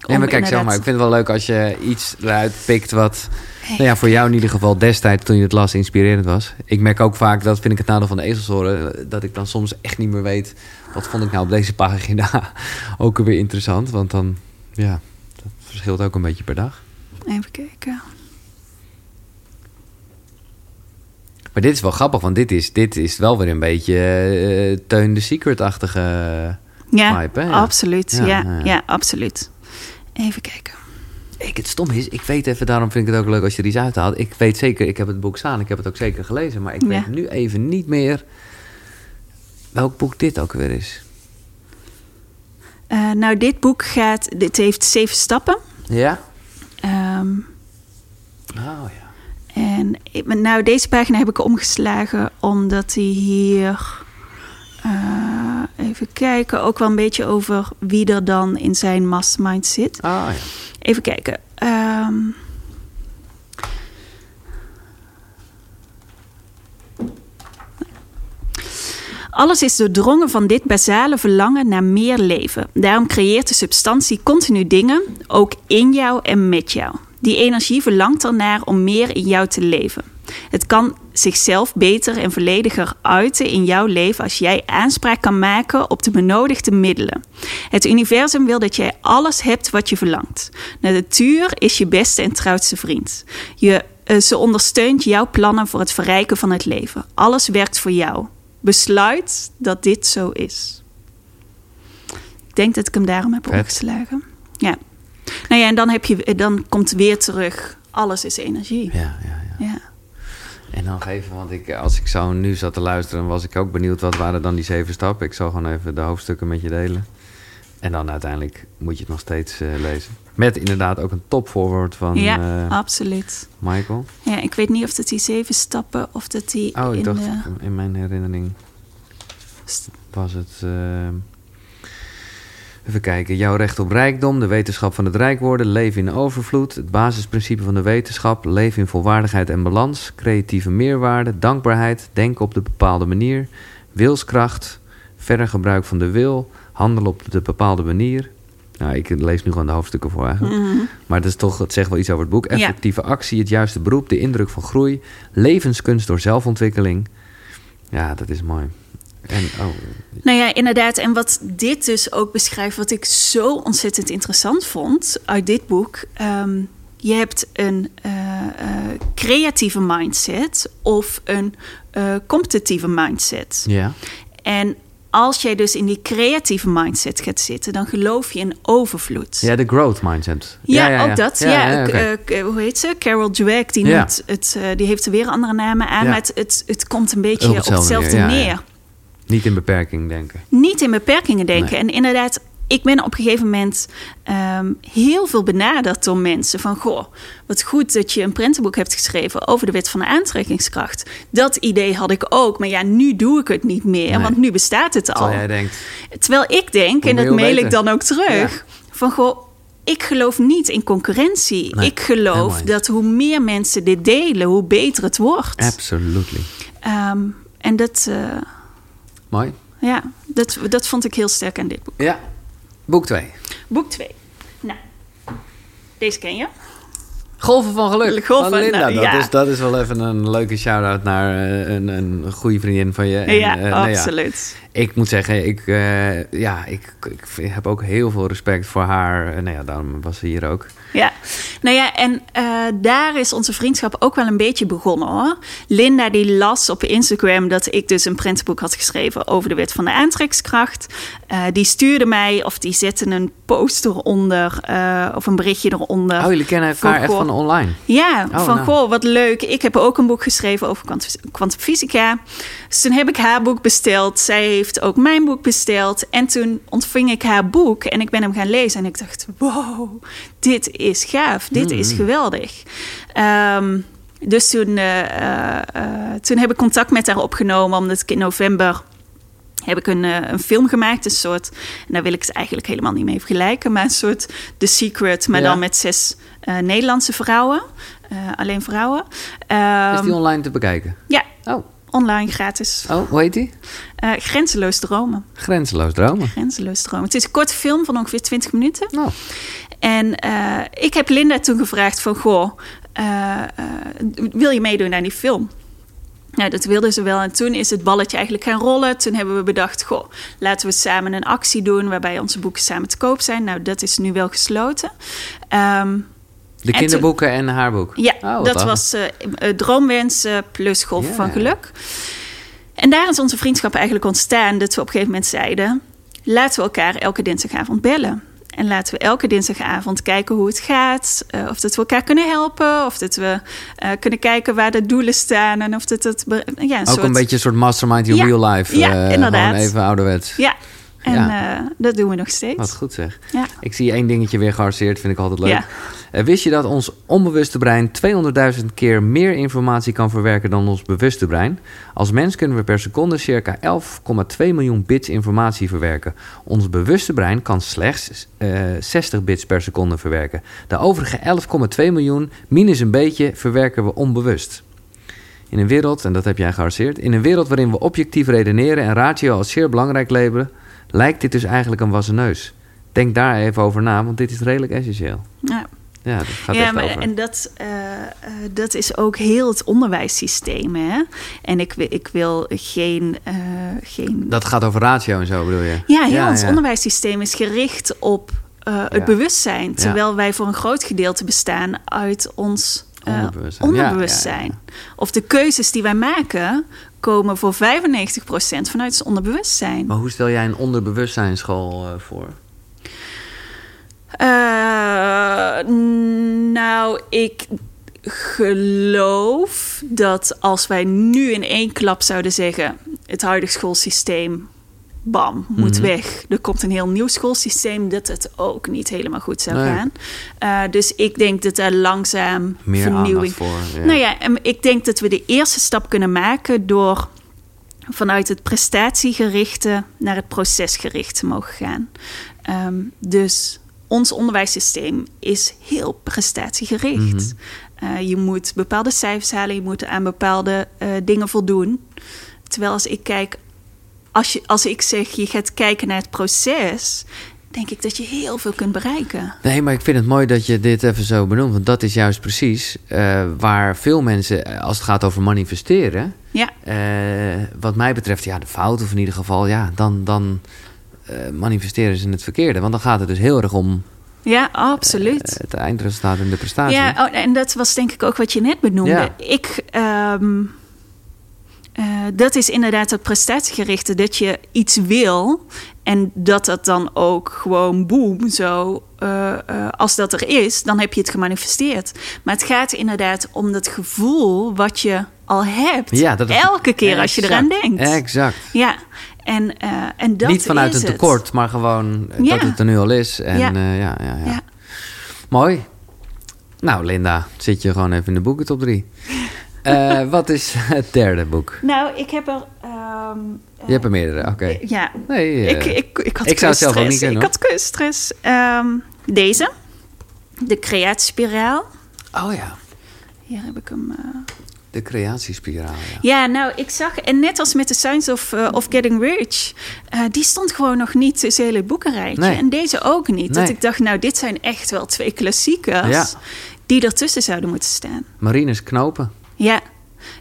Nee, om maar kijk, maar, ik vind het wel leuk als je iets eruit pikt wat, nou ja, voor jou in ieder geval destijds toen je het las inspirerend was. Ik merk ook vaak, dat vind ik het nadeel van de ezelsoren, dat ik dan soms echt niet meer weet, wat vond ik nou op deze pagina ook weer interessant. Want dan, ja, dat verschilt ook een beetje per dag. Even kijken. Maar dit is wel grappig, want dit is, dit is wel weer een beetje eh, Teun de Secret-achtige... Ja, Vibe, hè? Ja. absoluut. Ja, Ja, absoluut. Even kijken. Ik, het stom is, ik weet even, daarom vind ik het ook leuk als je er iets uithaalt. Ik weet zeker, ik heb het boek staan, ik heb het ook zeker gelezen, maar ik weet nu even niet meer welk boek dit ook weer is. Eh, nou, dit boek gaat... Dit heeft zeven stappen. Ja? Ehm, Oh ja. En ik- nou, deze pagina heb ik omgeslagen omdat hij hier... eh, even kijken, ook wel een beetje over wie er dan in zijn mastermind zit. Ja. Even kijken. Ehm. Alles is doordrongen van dit basale verlangen naar meer leven. Daarom creëert de substantie continu dingen, ook in jou en met jou. Die energie verlangt ernaar om meer in jou te leven. Het kan zichzelf beter en vollediger uiten in jouw leven als jij aanspraak kan maken op de benodigde middelen. Het universum wil dat jij alles hebt wat je verlangt. De natuur is je beste en trouwste vriend. Je, uh, ze ondersteunt jouw plannen voor het verrijken van het leven. Alles werkt voor jou. Besluit dat dit zo is. Ik denk dat ik hem daarom heb opgeslagen. Ja. Nou ja, en dan, heb je, dan komt weer terug. Alles is energie. Ja, ja, ja. ja. En dan even, want ik, als ik zo nu zat te luisteren, was ik ook benieuwd wat waren dan die zeven stappen. Ik zal gewoon even de hoofdstukken met je delen. En dan uiteindelijk moet je het nog steeds uh, lezen. Met inderdaad ook een topvoorwoord van Ja, uh, absoluut. Michael. Ja, ik weet niet of dat die zeven stappen of dat die. Oh, ik in dacht de... in mijn herinnering was het. Uh, Even kijken. Jouw recht op rijkdom, de wetenschap van het rijk worden, leven in overvloed, het basisprincipe van de wetenschap, leven in volwaardigheid en balans, creatieve meerwaarde, dankbaarheid, denken op de bepaalde manier, wilskracht, verder gebruik van de wil, handelen op de bepaalde manier. Nou, ik lees nu gewoon de hoofdstukken voor eigenlijk. Mhm. Maar het, is toch, het zegt wel iets over het boek. Effectieve actie, het juiste beroep, de indruk van groei, levenskunst door zelfontwikkeling. Ja, dat is mooi. En, oh. Nou ja, inderdaad. En wat dit dus ook beschrijft, wat ik zo ontzettend interessant vond uit dit boek. ehm, je hebt een eh, eh, creatieve mindset of een eh, competitieve mindset. Ja. En als jij dus in die creatieve mindset gaat zitten, dan geloof je in overvloed. Ja, de growth mindset. Ja, ook dat. Ja, ja, hoe heet ze? Carol Dweck, die, Ja. noemt het, die heeft er weer andere namen aan. Ja. Maar het, het, het komt een beetje Op op hetzelfde hetzelfde neer, ja, ja. Niet in beperking denken. Niet in beperkingen denken. Nee. En inderdaad, ik ben op een gegeven moment ehm, heel veel benaderd door mensen. Van, goh, wat goed dat je een prentenboek hebt geschreven over de wet van de aantrekkingskracht. Dat idee had ik ook. Maar ja, nu doe ik het niet meer, Nee. want nu bestaat het al. Jij denkt, Terwijl ik denk, en dat mail ik dan ook terug, van goh, ik geloof niet in concurrentie. Nee, ik geloof dat hoe meer mensen dit delen, hoe beter het wordt. absolutely. Ehm, en dat, eh, Mooi. ja, dat, dat vond ik heel sterk aan dit boek. Ja. Boek 2. Boek 2. Nou, deze ken je. Golven van geluk. Golven, van Linda. nou, dat, ja. is, dat is wel even een leuke shout-out naar eh, een, een goede vriendin van je. En, ja, eh, nou ja, absoluut. ik moet zeggen, ik, eh, ja, ik, ik heb ook heel veel respect voor haar. Nou ja, daarom was ze hier ook. Ja, nou ja, en eh, daar is onze vriendschap ook wel een beetje begonnen hoor. Linda die las op Instagram dat ik dus een prentenboek had geschreven over de wet van de aantrekkingskracht. Eh, die stuurde mij of die zette een post eronder eh, of een berichtje eronder. Oh, jullie kennen elkaar Van, echt van online? Ja, Oh, van nou. goh, wat leuk. Ik heb ook een boek geschreven over kwant- kwantumfysica. Dus toen heb ik haar boek besteld. Zij heeft ook mijn boek besteld. En toen ontving ik haar boek en ik ben hem gaan lezen. En ik dacht, wow, dit is gaaf. Dit is Mm. geweldig. Ehm, dus toen, eh, eh, eh, toen heb ik contact met haar opgenomen, omdat ik in november heb ik een, een film gemaakt, een soort, en daar wil ik het eigenlijk helemaal niet mee vergelijken, maar een soort The Secret, maar Ja. dan met zes Nederlandse vrouwen, alleen vrouwen. Is Ehm, die online te bekijken? ja, Oh, online gratis. oh hoe heet die? Eh, Grenzeloos dromen. Grenzeloos dromen. Grenzeloos dromen. Het is een korte film van ongeveer 20 minuten. Nou, En eh, ik heb Linda toen gevraagd van... Goh, eh, wil je meedoen aan die film? Nou, dat wilde ze wel. En toen is het balletje eigenlijk gaan rollen. Toen hebben we bedacht, goh, laten we samen een actie doen... waarbij onze boeken samen te koop zijn. Nou, dat is nu wel gesloten. Ehm, de En kinderboeken en haar boek. ja, Oh, dat was eh eh, Droomwensen plus Ja. van Geluk. En daar is onze vriendschap eigenlijk ontstaan... dat we op een gegeven moment zeiden... laten we elkaar elke dinsdagavond bellen. En laten we elke dinsdagavond kijken hoe het gaat. eh, of dat we elkaar kunnen helpen. Of dat we eh, kunnen kijken waar de doelen staan. En of dat het... Ja, een Ook soort, een beetje een soort mastermind in Ja, real life. ja, eh, inderdaad. Even ouderwets. Ja, en Ja. eh, dat doen we nog steeds. Wat goed zeg. Ja. Ik zie één dingetje weer gearseerd, vind ik altijd leuk. Ja. Eh, wist je dat ons onbewuste brein 200.000 keer meer informatie kan verwerken dan ons bewuste brein? Als mens kunnen we per seconde circa 11,2 miljoen bits informatie verwerken. Ons bewuste brein kan slechts eh, 60 bits per seconde verwerken. De overige 11,2 miljoen, minus een beetje, verwerken we onbewust. In een wereld, en dat heb jij gearseerd, in een wereld waarin we objectief redeneren en ratio als zeer belangrijk labelen, lijkt dit dus eigenlijk een wassen neus. Denk daar even over na, want dit is redelijk essentieel. Ja. Ja, dat gaat ja, echt maar over. en dat, eh, eh, dat is ook heel het onderwijssysteem. Hè? En ik, ik wil geen. eh, geen Dat gaat over ratio en zo, bedoel je? ja, heel ons onderwijssysteem is gericht op het bewustzijn. Terwijl wij voor een groot gedeelte bestaan uit ons Onderbewustzijn. onderbewustzijn. Of de keuzes die wij maken komen voor 95% vanuit ons onderbewustzijn. Maar hoe stel jij een onderbewustzijnsschool eh, voor? Eh, nou, ik geloof dat als wij nu in één klap zouden zeggen: het huidige schoolsysteem, bam, moet Mhm. weg. Er komt een heel nieuw schoolsysteem, dat het ook niet helemaal goed zou Nee. gaan. Eh, dus ik denk dat er langzaam Meer vernieuwing. voor. Ja. Nou ja, ik denk dat we de eerste stap kunnen maken door vanuit het prestatiegerichte naar het procesgerichte te mogen gaan. Ehm, dus ons onderwijssysteem is heel prestatiegericht. Eh, je moet bepaalde cijfers halen, je moet aan bepaalde eh, dingen voldoen. Terwijl als ik kijk, als, je, als ik zeg je gaat kijken naar het proces, denk ik dat je heel veel kunt bereiken. Nee, maar ik vind het mooi dat je dit even zo benoemt. Want dat is juist precies eh, waar veel mensen, eh, als het gaat over manifesteren... Ja, eh, wat mij betreft, ja, de fout of in ieder geval... ja, dan, dan manifesteren ze het verkeerde. Want dan gaat het dus heel erg om ja absoluut. het eindresultaat en de prestatie. Ja, oh, en dat was denk ik ook wat je net benoemde. Ja. Ik, ehm, eh, dat is inderdaad het prestatiegerichte, dat je iets wil en dat dat dan ook gewoon boem, zo, eh, eh, als dat er is, dan heb je het gemanifesteerd. Maar het gaat inderdaad om dat gevoel wat je al hebt, ja, dat is... elke keer als je eraan denkt. Exact. Ja. En, en dat Niet vanuit een tekort, maar gewoon dat het er nu al is. En, ja. ja, ja, ja. Mooi. Nou, Linda, zit je gewoon even in de boeken top 3. Eh, wat is het derde boek? Nou, ik heb er... Ehm, Je hebt er meerdere, eh, oké. Ja. Nee, eh, ik, ik, ik, had ik zou het zelf niet kunnen. Ik had kunststress. Ehm, deze. De creatiespiraal. Oh ja. Hier heb ik hem... De creatiespiraal, ja. nou, ik zag... En net als met The Science of, of Getting Rich... die stond gewoon nog niet in het hele boekenrijtje. En deze ook niet. Dat ik dacht, nou, dit zijn echt wel twee klassiekers... Ja. die ertussen zouden moeten staan. Marines Knopen. Ja,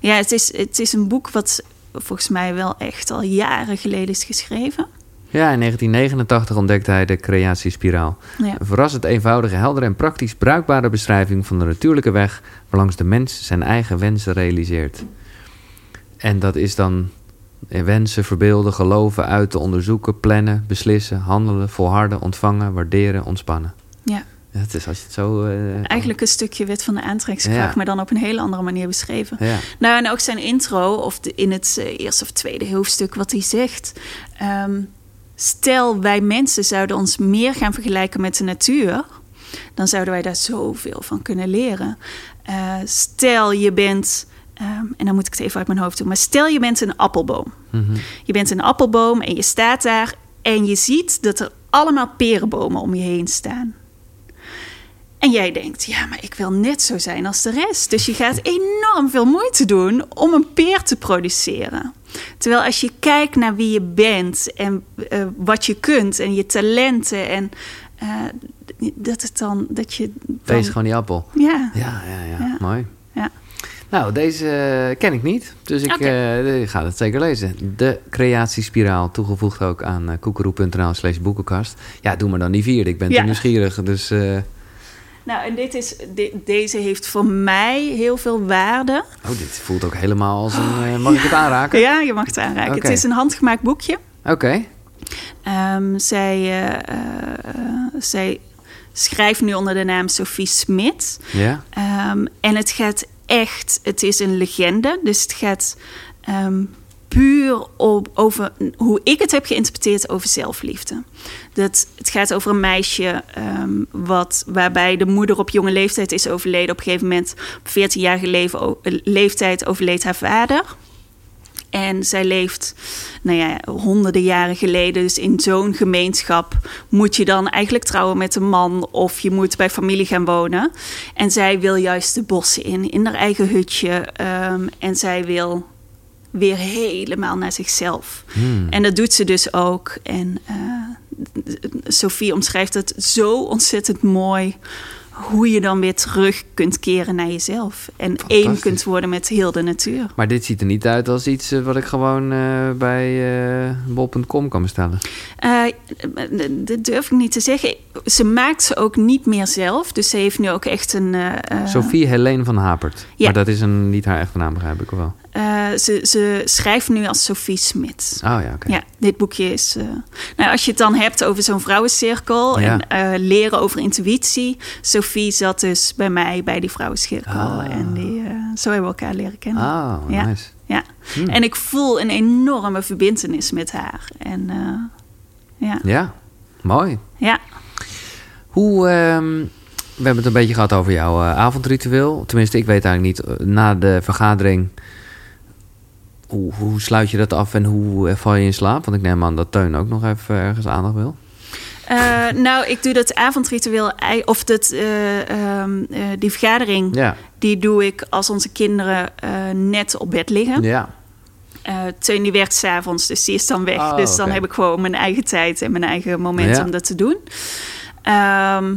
ja het, is, het is een boek wat volgens mij wel echt al jaren geleden is geschreven. Ja, in 1989 ontdekte hij de creatiespiraal. Ja. Een verrassend eenvoudige, heldere en praktisch bruikbare beschrijving van de natuurlijke weg waarlangs de mens zijn eigen wensen realiseert. En dat is dan eh, wensen, verbeelden, geloven, uiten, onderzoeken, plannen, beslissen, handelen, volharden, ontvangen, waarderen, ontspannen. Ja. Ja, het is als je het zo. eh, Eigenlijk een stukje wet van de aantrekkingskracht, Ja. maar dan op een hele andere manier beschreven. Ja. Nou, en ook zijn intro, of de, in het eh, eerste of tweede hoofdstuk, wat hij zegt. ehm, stel, wij mensen zouden ons meer gaan vergelijken met de natuur, dan zouden wij daar zoveel van kunnen leren. Eh, stel, je bent, ehm, en dan moet ik het even uit mijn hoofd doen, maar stel, je bent een appelboom. Mhm. Je bent een appelboom en je staat daar en je ziet dat er allemaal perenbomen om je heen staan. En jij denkt, ja, maar ik wil net zo zijn als de rest. Dus je gaat enorm veel moeite doen om een peer te produceren. Terwijl als je kijkt naar wie je bent en eh, wat je kunt en je talenten en eh, dat het dan dat je dan, Wees gewoon die appel. ja, Ja, ja, ja, Ja. mooi. ja. Nou, deze eh, ken ik niet, dus ik, ga het zeker lezen. De creatiespiraal, toegevoegd ook aan uh, koekeroe.nl slash boekenkast. Ja, doe maar dan die vierde, ik ben Ja. te nieuwsgierig. Dus Nou, en dit is, de- deze heeft voor mij heel veel waarde. oh, dit voelt ook helemaal als een... eh, mag ik het aanraken? Ja, je mag het aanraken. Het is een handgemaakt boekje. Oké, Ehm, zij, eh, eh, zij schrijft nu onder de naam Sophie Smit. ja. Ehm, en het gaat echt, het is een legende. Dus het gaat ehm, puur op, over hoe ik het heb geïnterpreteerd over zelfliefde. Dat, het gaat over een meisje ehm, wat, waarbij de moeder op jonge leeftijd is overleden. Op een gegeven moment, op 14-jarige leven, o- leeftijd, overleed haar vader. En zij leeft, nou ja, honderden jaren geleden. Dus in zo'n gemeenschap moet je dan eigenlijk trouwen met een man of je moet bij familie gaan wonen. En zij wil juist de bossen in, in haar eigen hutje. ehm, en zij wil weer helemaal naar zichzelf. Hmm. En dat doet ze dus ook. En eh, Sophie omschrijft het zo ontzettend mooi. hoe je dan weer terug kunt keren naar jezelf. En één kunt worden met heel de natuur. Maar dit ziet er niet uit als iets eh, wat ik gewoon eh, bij eh bol.com kan bestellen. Dat durf ik niet te zeggen. Ze maakt ze ook niet meer zelf. Dus ze heeft nu ook echt een... Sophie Helene van Hapert. Ja. Maar dat is een, niet haar echte naam, begrijp ik wel. Eh, ze, ze schrijft nu als Sophie Smit. Oh ja, oké. Ja, dit boekje is. eh, nou, als je het dan hebt over zo'n vrouwencirkel Ja. en eh, leren over intuïtie. Sophie zat dus bij mij bij die vrouwencirkel. Ah. En die, zo hebben we elkaar leren kennen. Oh, Ja. nice. Ja. Hmm. En ik voel een enorme verbindenis met haar. En eh, ja. Ja, mooi. ja. Hoe, ehm, we hebben het een beetje gehad over jouw avondritueel. Tenminste, ik weet eigenlijk niet, na de vergadering... Hoe, hoe sluit je dat af en hoe val je in slaap? Want ik neem aan dat Teun ook nog even ergens aandacht wil. Eh, nou, ik doe dat avondritueel, of dat, eh, ehm, eh, die vergadering, Ja, die doe ik als onze kinderen net op bed liggen. ja. Teun die werkt s'avonds, dus die is dan weg. Oh, dus dan heb ik gewoon mijn eigen tijd en mijn eigen moment Ja. om dat te doen. Ehm,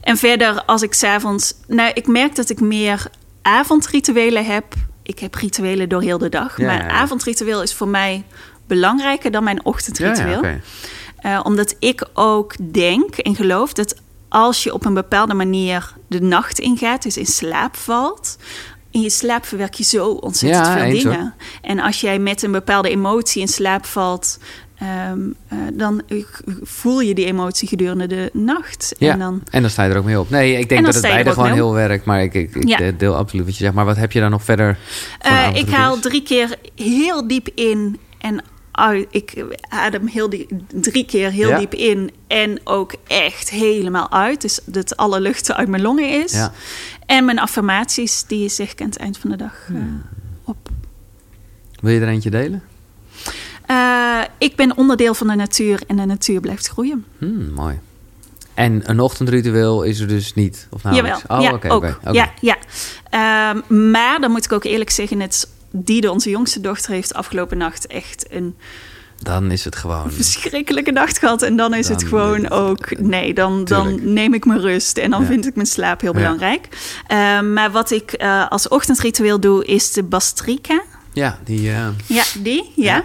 en verder, als ik s'avonds... Nou, ik merk dat ik meer avondrituelen heb. Ik heb rituelen door heel de dag. Ja, maar ja. avondritueel is voor mij belangrijker dan mijn ochtendritueel. Eh, omdat ik ook denk en geloof dat als je op een bepaalde manier de nacht ingaat, dus in slaap valt. In je slaap verwerk je zo ontzettend Ja, veel dingen. hoor. En als jij met een bepaalde emotie in slaap valt, ehm, eh, dan voel je die emotie gedurende de nacht. Ja, En dan, en dan sta je er ook mee op. Nee, ik En denk dat het beide gewoon heel werkt. Maar ik, ik, ik Ja. eh, deel absoluut wat je zegt. Maar wat heb je dan nog verder Eh, ik haal drie keer heel diep in en uit. Ik adem heel die, drie keer heel Ja. diep in en ook echt helemaal uit. Dus dat alle lucht uit mijn longen is. Ja. En mijn affirmaties, die zeg ik aan het eind van de dag eh, Hmm. op. Wil je er eentje delen? Eh, ik ben onderdeel van de natuur en de natuur blijft groeien. Hmm, mooi. En een ochtendritueel is er dus niet? Of? Jawel, Oh, ja, oké, ook. Ja, ja. Ehm, maar dan moet ik ook eerlijk zeggen, net Diede, onze jongste dochter, heeft afgelopen nacht echt een Dan is het gewoon... verschrikkelijke nacht gehad. En dan is het gewoon ook... Nee, dan, Tuurlijk. dan neem ik mijn rust. En dan Ja. vind ik mijn slaap heel Ja. belangrijk. Ehm, maar wat ik eh, als ochtendritueel doe, is de Bastrika. Ja, die... eh, Ja, die, ja.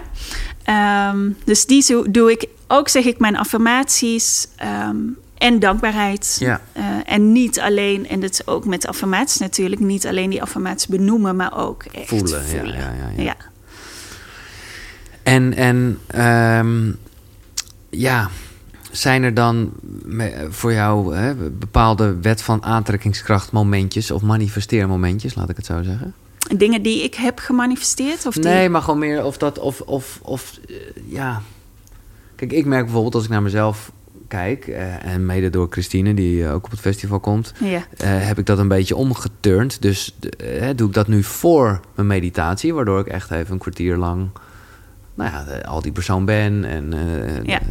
Ehm, dus die zo, doe ik ook, zeg ik, mijn affirmaties ehm, en dankbaarheid. Ja. Eh, en niet alleen, en dat is ook met affirmaties natuurlijk, niet alleen die affirmaties benoemen, maar ook echt Voelen, voelen. ja, ja, ja. En, en ehm, ja, zijn er dan voor jou hè, bepaalde wet van aantrekkingskracht momentjes of manifesteermomentjes, laat ik het zo zeggen? Dingen die ik heb gemanifesteerd? Of die... Nee, maar gewoon meer of dat, of, of, of eh, ja. Kijk, ik merk bijvoorbeeld als ik naar mezelf kijk, eh, en mede door Christine, die eh, ook op het festival komt, Ja. heb ik dat een beetje omgeturnd. Dus doe ik dat nu voor mijn meditatie, waardoor ik echt even een kwartier lang, nou ja, al die persoon ben. En Ja.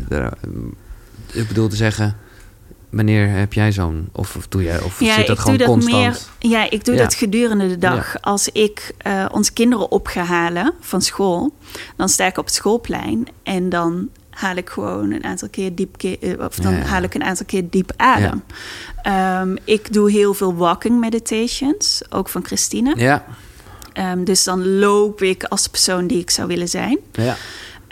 ik bedoel te zeggen, wanneer heb jij zo'n, of, of doe jij, of zit dat ik gewoon doe dat constant? meer. Ja, ik doe Ja. dat gedurende de dag. Als ik eh, onze kinderen op ga halen van school, dan sta ik op het schoolplein en dan haal ik gewoon een aantal keer diep, eh, of dan haal ik een aantal keer diep adem. Ehm, ik doe heel veel walking meditations, ook van Christine. Ja, Ehm, dus dan loop ik als de persoon die ik zou willen zijn. ja.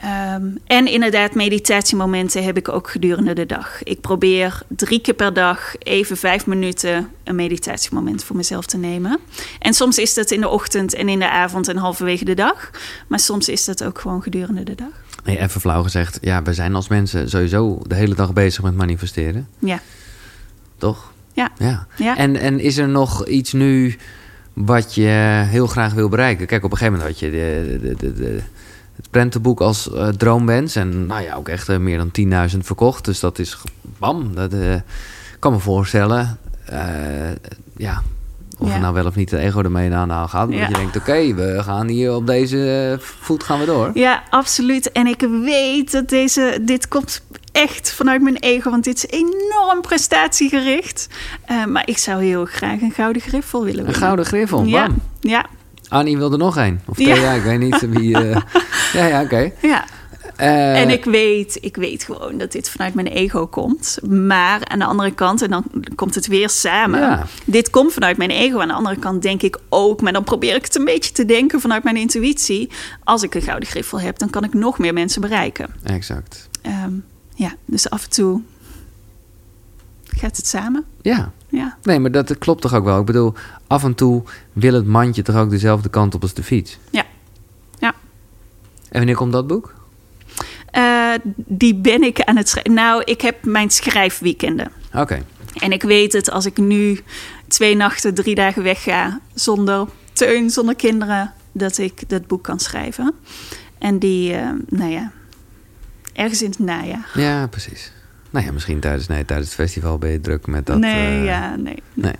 Ehm, en inderdaad, meditatiemomenten heb ik ook gedurende de dag. Ik probeer drie keer per dag even vijf minuten een meditatiemoment voor mezelf te nemen. En soms is dat in de ochtend en in de avond en halverwege de dag. Maar soms is dat ook gewoon gedurende de dag. Nee, even flauw gezegd, ja, we zijn als mensen sowieso de hele dag bezig met manifesteren, Ja, toch? ja, Ja. ja. En, en is er nog iets nu wat je heel graag wil bereiken? Kijk, op een gegeven moment had je de, de, de, de- het prentenboek als eh, droomwens. En nou ja, ook echt eh, meer dan 10.000 verkocht. Dus dat is bam. Dat eh, kan me voorstellen. ja, of Ja. er nou wel of niet de ego ermee aan haal gaat. Maar Ja. dat je denkt, oké, we gaan hier op deze voet gaan we door. Ja, absoluut. En ik weet dat deze, dit komt echt vanuit mijn ego, want dit is enorm prestatiegericht. Maar ik zou heel graag een gouden griffel willen Een gouden griffel, Ja, bam. ja, Annie wilde nog één. Of Ja. Thea, ik weet niet wie... eh, ja, ja, oké. ja. eh, En ik weet, ik weet gewoon dat dit vanuit mijn ego komt. Maar aan de andere kant, en dan komt het weer samen. Ja. Dit komt vanuit mijn ego. Aan de andere kant denk ik ook, maar dan probeer ik het een beetje te denken vanuit mijn intuïtie. Als ik een gouden griffel heb, dan kan ik nog meer mensen bereiken. Exact. Ehm, ja, dus af en toe gaat het samen. Ja. Ja, Nee, maar dat klopt toch ook wel. Ik bedoel, af en toe wil het mandje toch ook dezelfde kant op als de fiets. ja, ja. En wanneer komt dat boek? Eh, die ben ik aan het schrijven. Nou, ik heb mijn schrijfweekenden. Oké. En ik weet het, als ik nu twee nachten, drie dagen wegga... zonder teun, zonder kinderen... dat ik dat boek kan schrijven. En die, eh, nou ja, ergens in het najaar. Ja, precies. Nou ja, misschien tijdens, nee, tijdens het festival ben je druk met dat. nee, eh, ja, nee. Nee.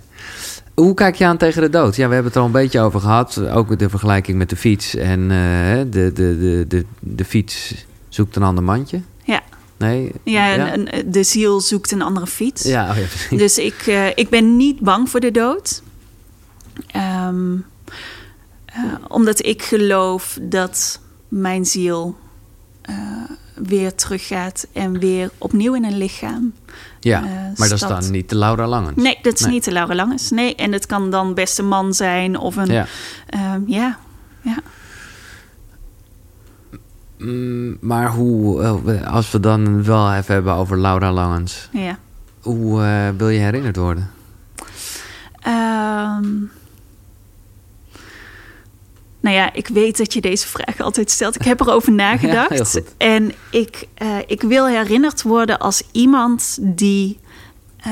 Hoe kijk je aan tegen de dood? Ja, we hebben het er al een beetje over gehad. Ook de vergelijking met de fiets. En eh, de, de, de, de, de fiets zoekt een ander mandje. Ja, Nee? ja, de ziel zoekt een andere fiets. Ja, oh ja. Dus ik, eh, ik ben niet bang voor de dood. Ehm, eh, omdat ik geloof dat mijn ziel eh, weer teruggaat en weer opnieuw in een lichaam. Ja, eh, maar dat is dan niet de Laura Langens. Nee, dat is Nee. niet de Laura Langes. Nee, en het kan dan best een man zijn of een... Ja. ehm, ja, ja. Mm, maar hoe, eh, als we dan wel even hebben over Laura Langens. ja. Hoe eh, wil je herinnerd worden? Ehm, nou ja, ik weet dat je deze vraag altijd stelt. Ik heb erover nagedacht. en ik, eh, ik wil herinnerd worden als iemand die, eh,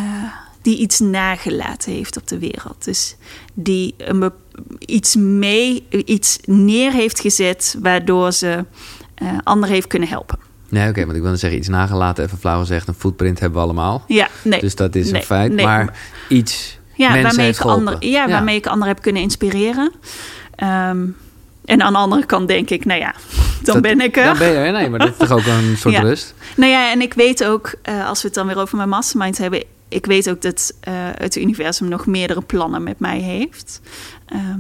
die iets nagelaten heeft op de wereld. Dus die een iets mee, iets neer heeft gezet waardoor ze eh anderen heeft kunnen helpen. Nee, oké, want ik wilde zeggen iets nagelaten. Even flauw gezegd, een footprint hebben we allemaal. Ja, nee. dus dat is nee, een feit. nee. maar iets Ja, mensen waarmee heeft ik, geholpen. anderen, ja, waarmee ik anderen heb kunnen inspireren. Ehm, en aan de andere kant denk ik, nou ja, dan Dat- ben ik er. Dan ben je er, nee, maar dat is toch ook een soort Ja. rust? Nou ja, en ik weet ook, eh, als we het dan weer over mijn mastermind hebben... ik weet ook dat eh, het universum nog meerdere plannen met mij heeft. Ehm,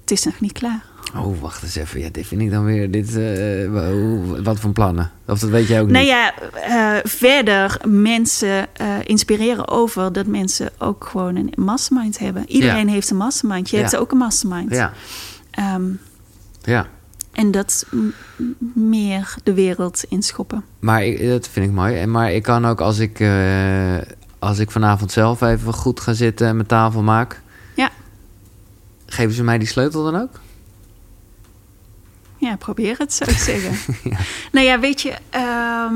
het is nog niet klaar. Oh, wacht eens even. Ja, dit vind ik dan weer... Dit, eh, wat voor plannen? Of dat weet jij ook Nou niet? ja, eh, verder mensen eh, inspireren over dat mensen ook gewoon een mastermind hebben. Iedereen heeft een mastermind. Je Ja. hebt ook een mastermind. Ja, Ehm, ja. en dat meer de wereld inschoppen. Maar ik, dat vind ik mooi. En Maar ik kan ook als ik, eh, als ik vanavond zelf even goed ga zitten en mijn tafel maak... Ja. Geven ze mij die sleutel dan ook? Ja, probeer het, zou ik zeggen. Nou ja, weet je, ehm,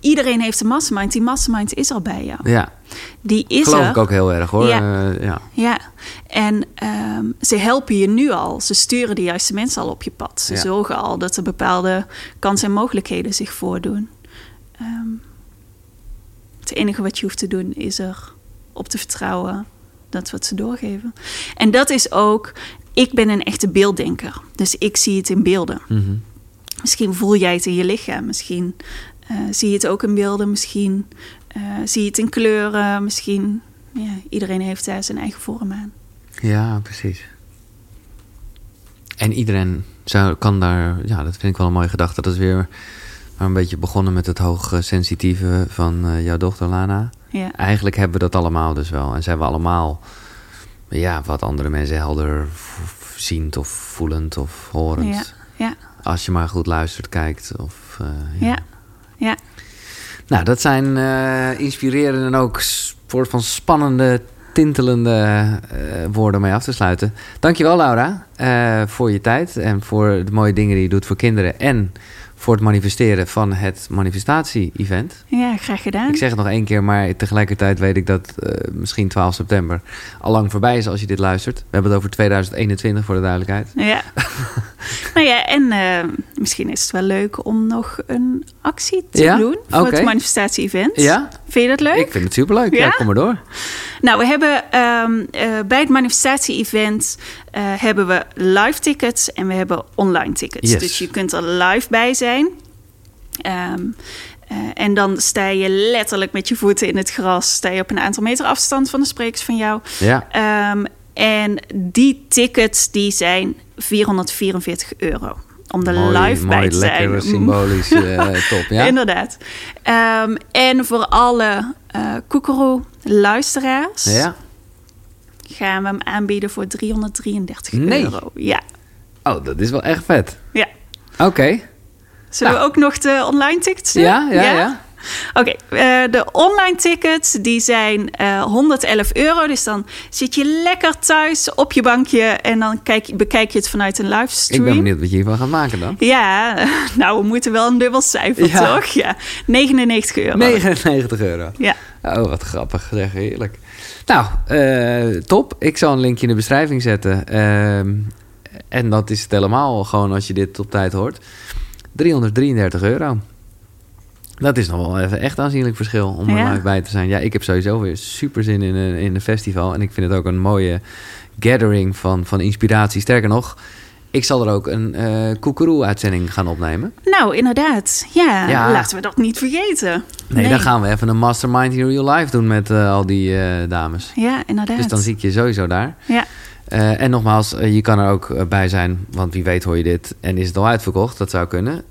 iedereen heeft een mastermind. Die mastermind is al bij jou. Ja, Die is geloof er. ik ook heel erg hoor. Ja. Eh, ja. Ja, en ehm, ze helpen je nu al. Ze sturen de juiste mensen al op je pad. Ze Ja. zorgen al dat er bepaalde kansen en mogelijkheden zich voordoen. Ehm, het enige wat je hoeft te doen is er op te vertrouwen dat wat ze doorgeven. En dat is ook, ik ben een echte beelddenker. Dus ik zie het in beelden. Mhm. Misschien voel jij het in je lichaam. Misschien eh, zie je het ook in beelden. Misschien zie je het in kleuren. Misschien, ja, iedereen heeft daar zijn eigen vorm aan. ja, precies. En iedereen zou, kan daar... Ja, dat vind ik wel een mooie gedachte. Dat is weer maar een beetje begonnen met het hoogsensitieve van eh, jouw dochter Lana. Ja, Eigenlijk hebben we dat allemaal dus wel. En zijn we allemaal... Ja, wat andere mensen helder ziend of voelend of horend. ja, ja, Als je maar goed luistert, kijkt. Of, eh, ja. ja. Nou, dat zijn eh, inspirerende en ook soort van spannende, tintelende eh, woorden om mee af te sluiten. Dankjewel, Laura, eh, voor je tijd en voor de mooie dingen die je doet voor kinderen en voor het manifesteren van het manifestatie-event. Ja, graag gedaan. Ik zeg het nog één keer, maar tegelijkertijd weet ik dat eh, misschien 12 september al lang voorbij is als je dit luistert. We hebben het over 2021 voor de duidelijkheid. Ja. nou ja, en eh, misschien is het wel leuk om nog een actie te Ja? doen voor het manifestatie-event. Ja? Vind je dat leuk? Ik vind het superleuk. Ja, Ja? kom maar door. Nou, we hebben ehm, eh, bij het manifestatie-event hebben we live tickets en we hebben online tickets. Yes. Dus je kunt er live bij zijn. Ehm, eh, en dan sta je letterlijk met je voeten in het gras. Sta je op een aantal meter afstand van de sprekers van jou. Ja, Ehm, en die tickets die zijn 444 euro. om er Mooi, live bij mooi, te zijn. lekker symbolisch eh, top, ja? Inderdaad. Ehm, en voor alle uh, Koekeroe-luisteraars Ja? Gaan we hem aanbieden voor 333 Nee. euro. Ja. Oh, dat is wel echt vet. ja. Oké. Zullen Nou. we ook nog de online tickets doen? Ja, ja, ja. Oké, eh, de online tickets die zijn eh 111 euro. Dus dan zit je lekker thuis op je bankje en dan kijk, bekijk je het vanuit een livestream. Ik ben benieuwd wat je hiervan gaat maken dan. Ja, nou, we moeten wel een dubbel cijfer, Ja. toch? Ja, 99 euro. 99 euro. Ja. Oh, wat grappig. Zeg, heerlijk. Nou, eh, top. Ik zal een linkje in de beschrijving zetten. Ehm, en dat is het helemaal gewoon als je dit op tijd hoort. 333 euro. Dat is nog wel even echt aanzienlijk verschil om er Ja. live bij te zijn. Ja, ik heb sowieso weer super zin in een, in een festival. En ik vind het ook een mooie gathering van, van inspiratie. Sterker nog, ik zal er ook een eh koekeroe-uitzending gaan opnemen. Nou, inderdaad. Ja, Ja. laten we dat niet vergeten. Nee, dan gaan we even een mastermind in real life doen met eh, al die eh, dames. Ja, inderdaad. Dus dan zie ik je sowieso daar. Ja, en nogmaals, je kan er ook bij zijn, want wie weet hoor je dit en is het al uitverkocht. Dat zou kunnen.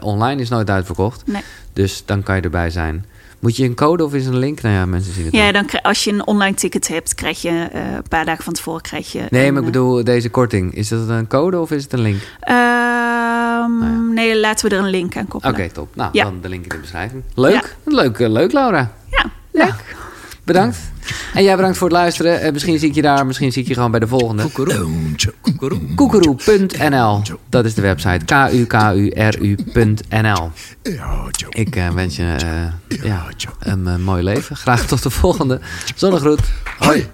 Online is nooit uitverkocht, nee. dus dan kan je erbij zijn. Moet je een code of is het een link? Nou ja, mensen zien het Ja, dan als je een online ticket hebt, krijg je eh, een paar dagen van tevoren krijg je. Nee, een, maar ik bedoel deze korting. Is dat een code of is het een link? eh, ehm, Nee, laten we er een link aan Oké, koppelen. top. Nou, Ja. dan de link in de beschrijving. Leuk, leuk, eh, leuk Laura. Ja, leuk. Bedankt. En jij bedankt voor het luisteren. Eh, misschien zie ik je daar, misschien zie ik je gewoon bij de volgende. Koekeroe.nl. Dat is de website. K-U-K-U-R-U.nl. Ik eh, wens je eh, ja, een mooi leven. Graag tot de volgende. Zonnegroet. Hoi.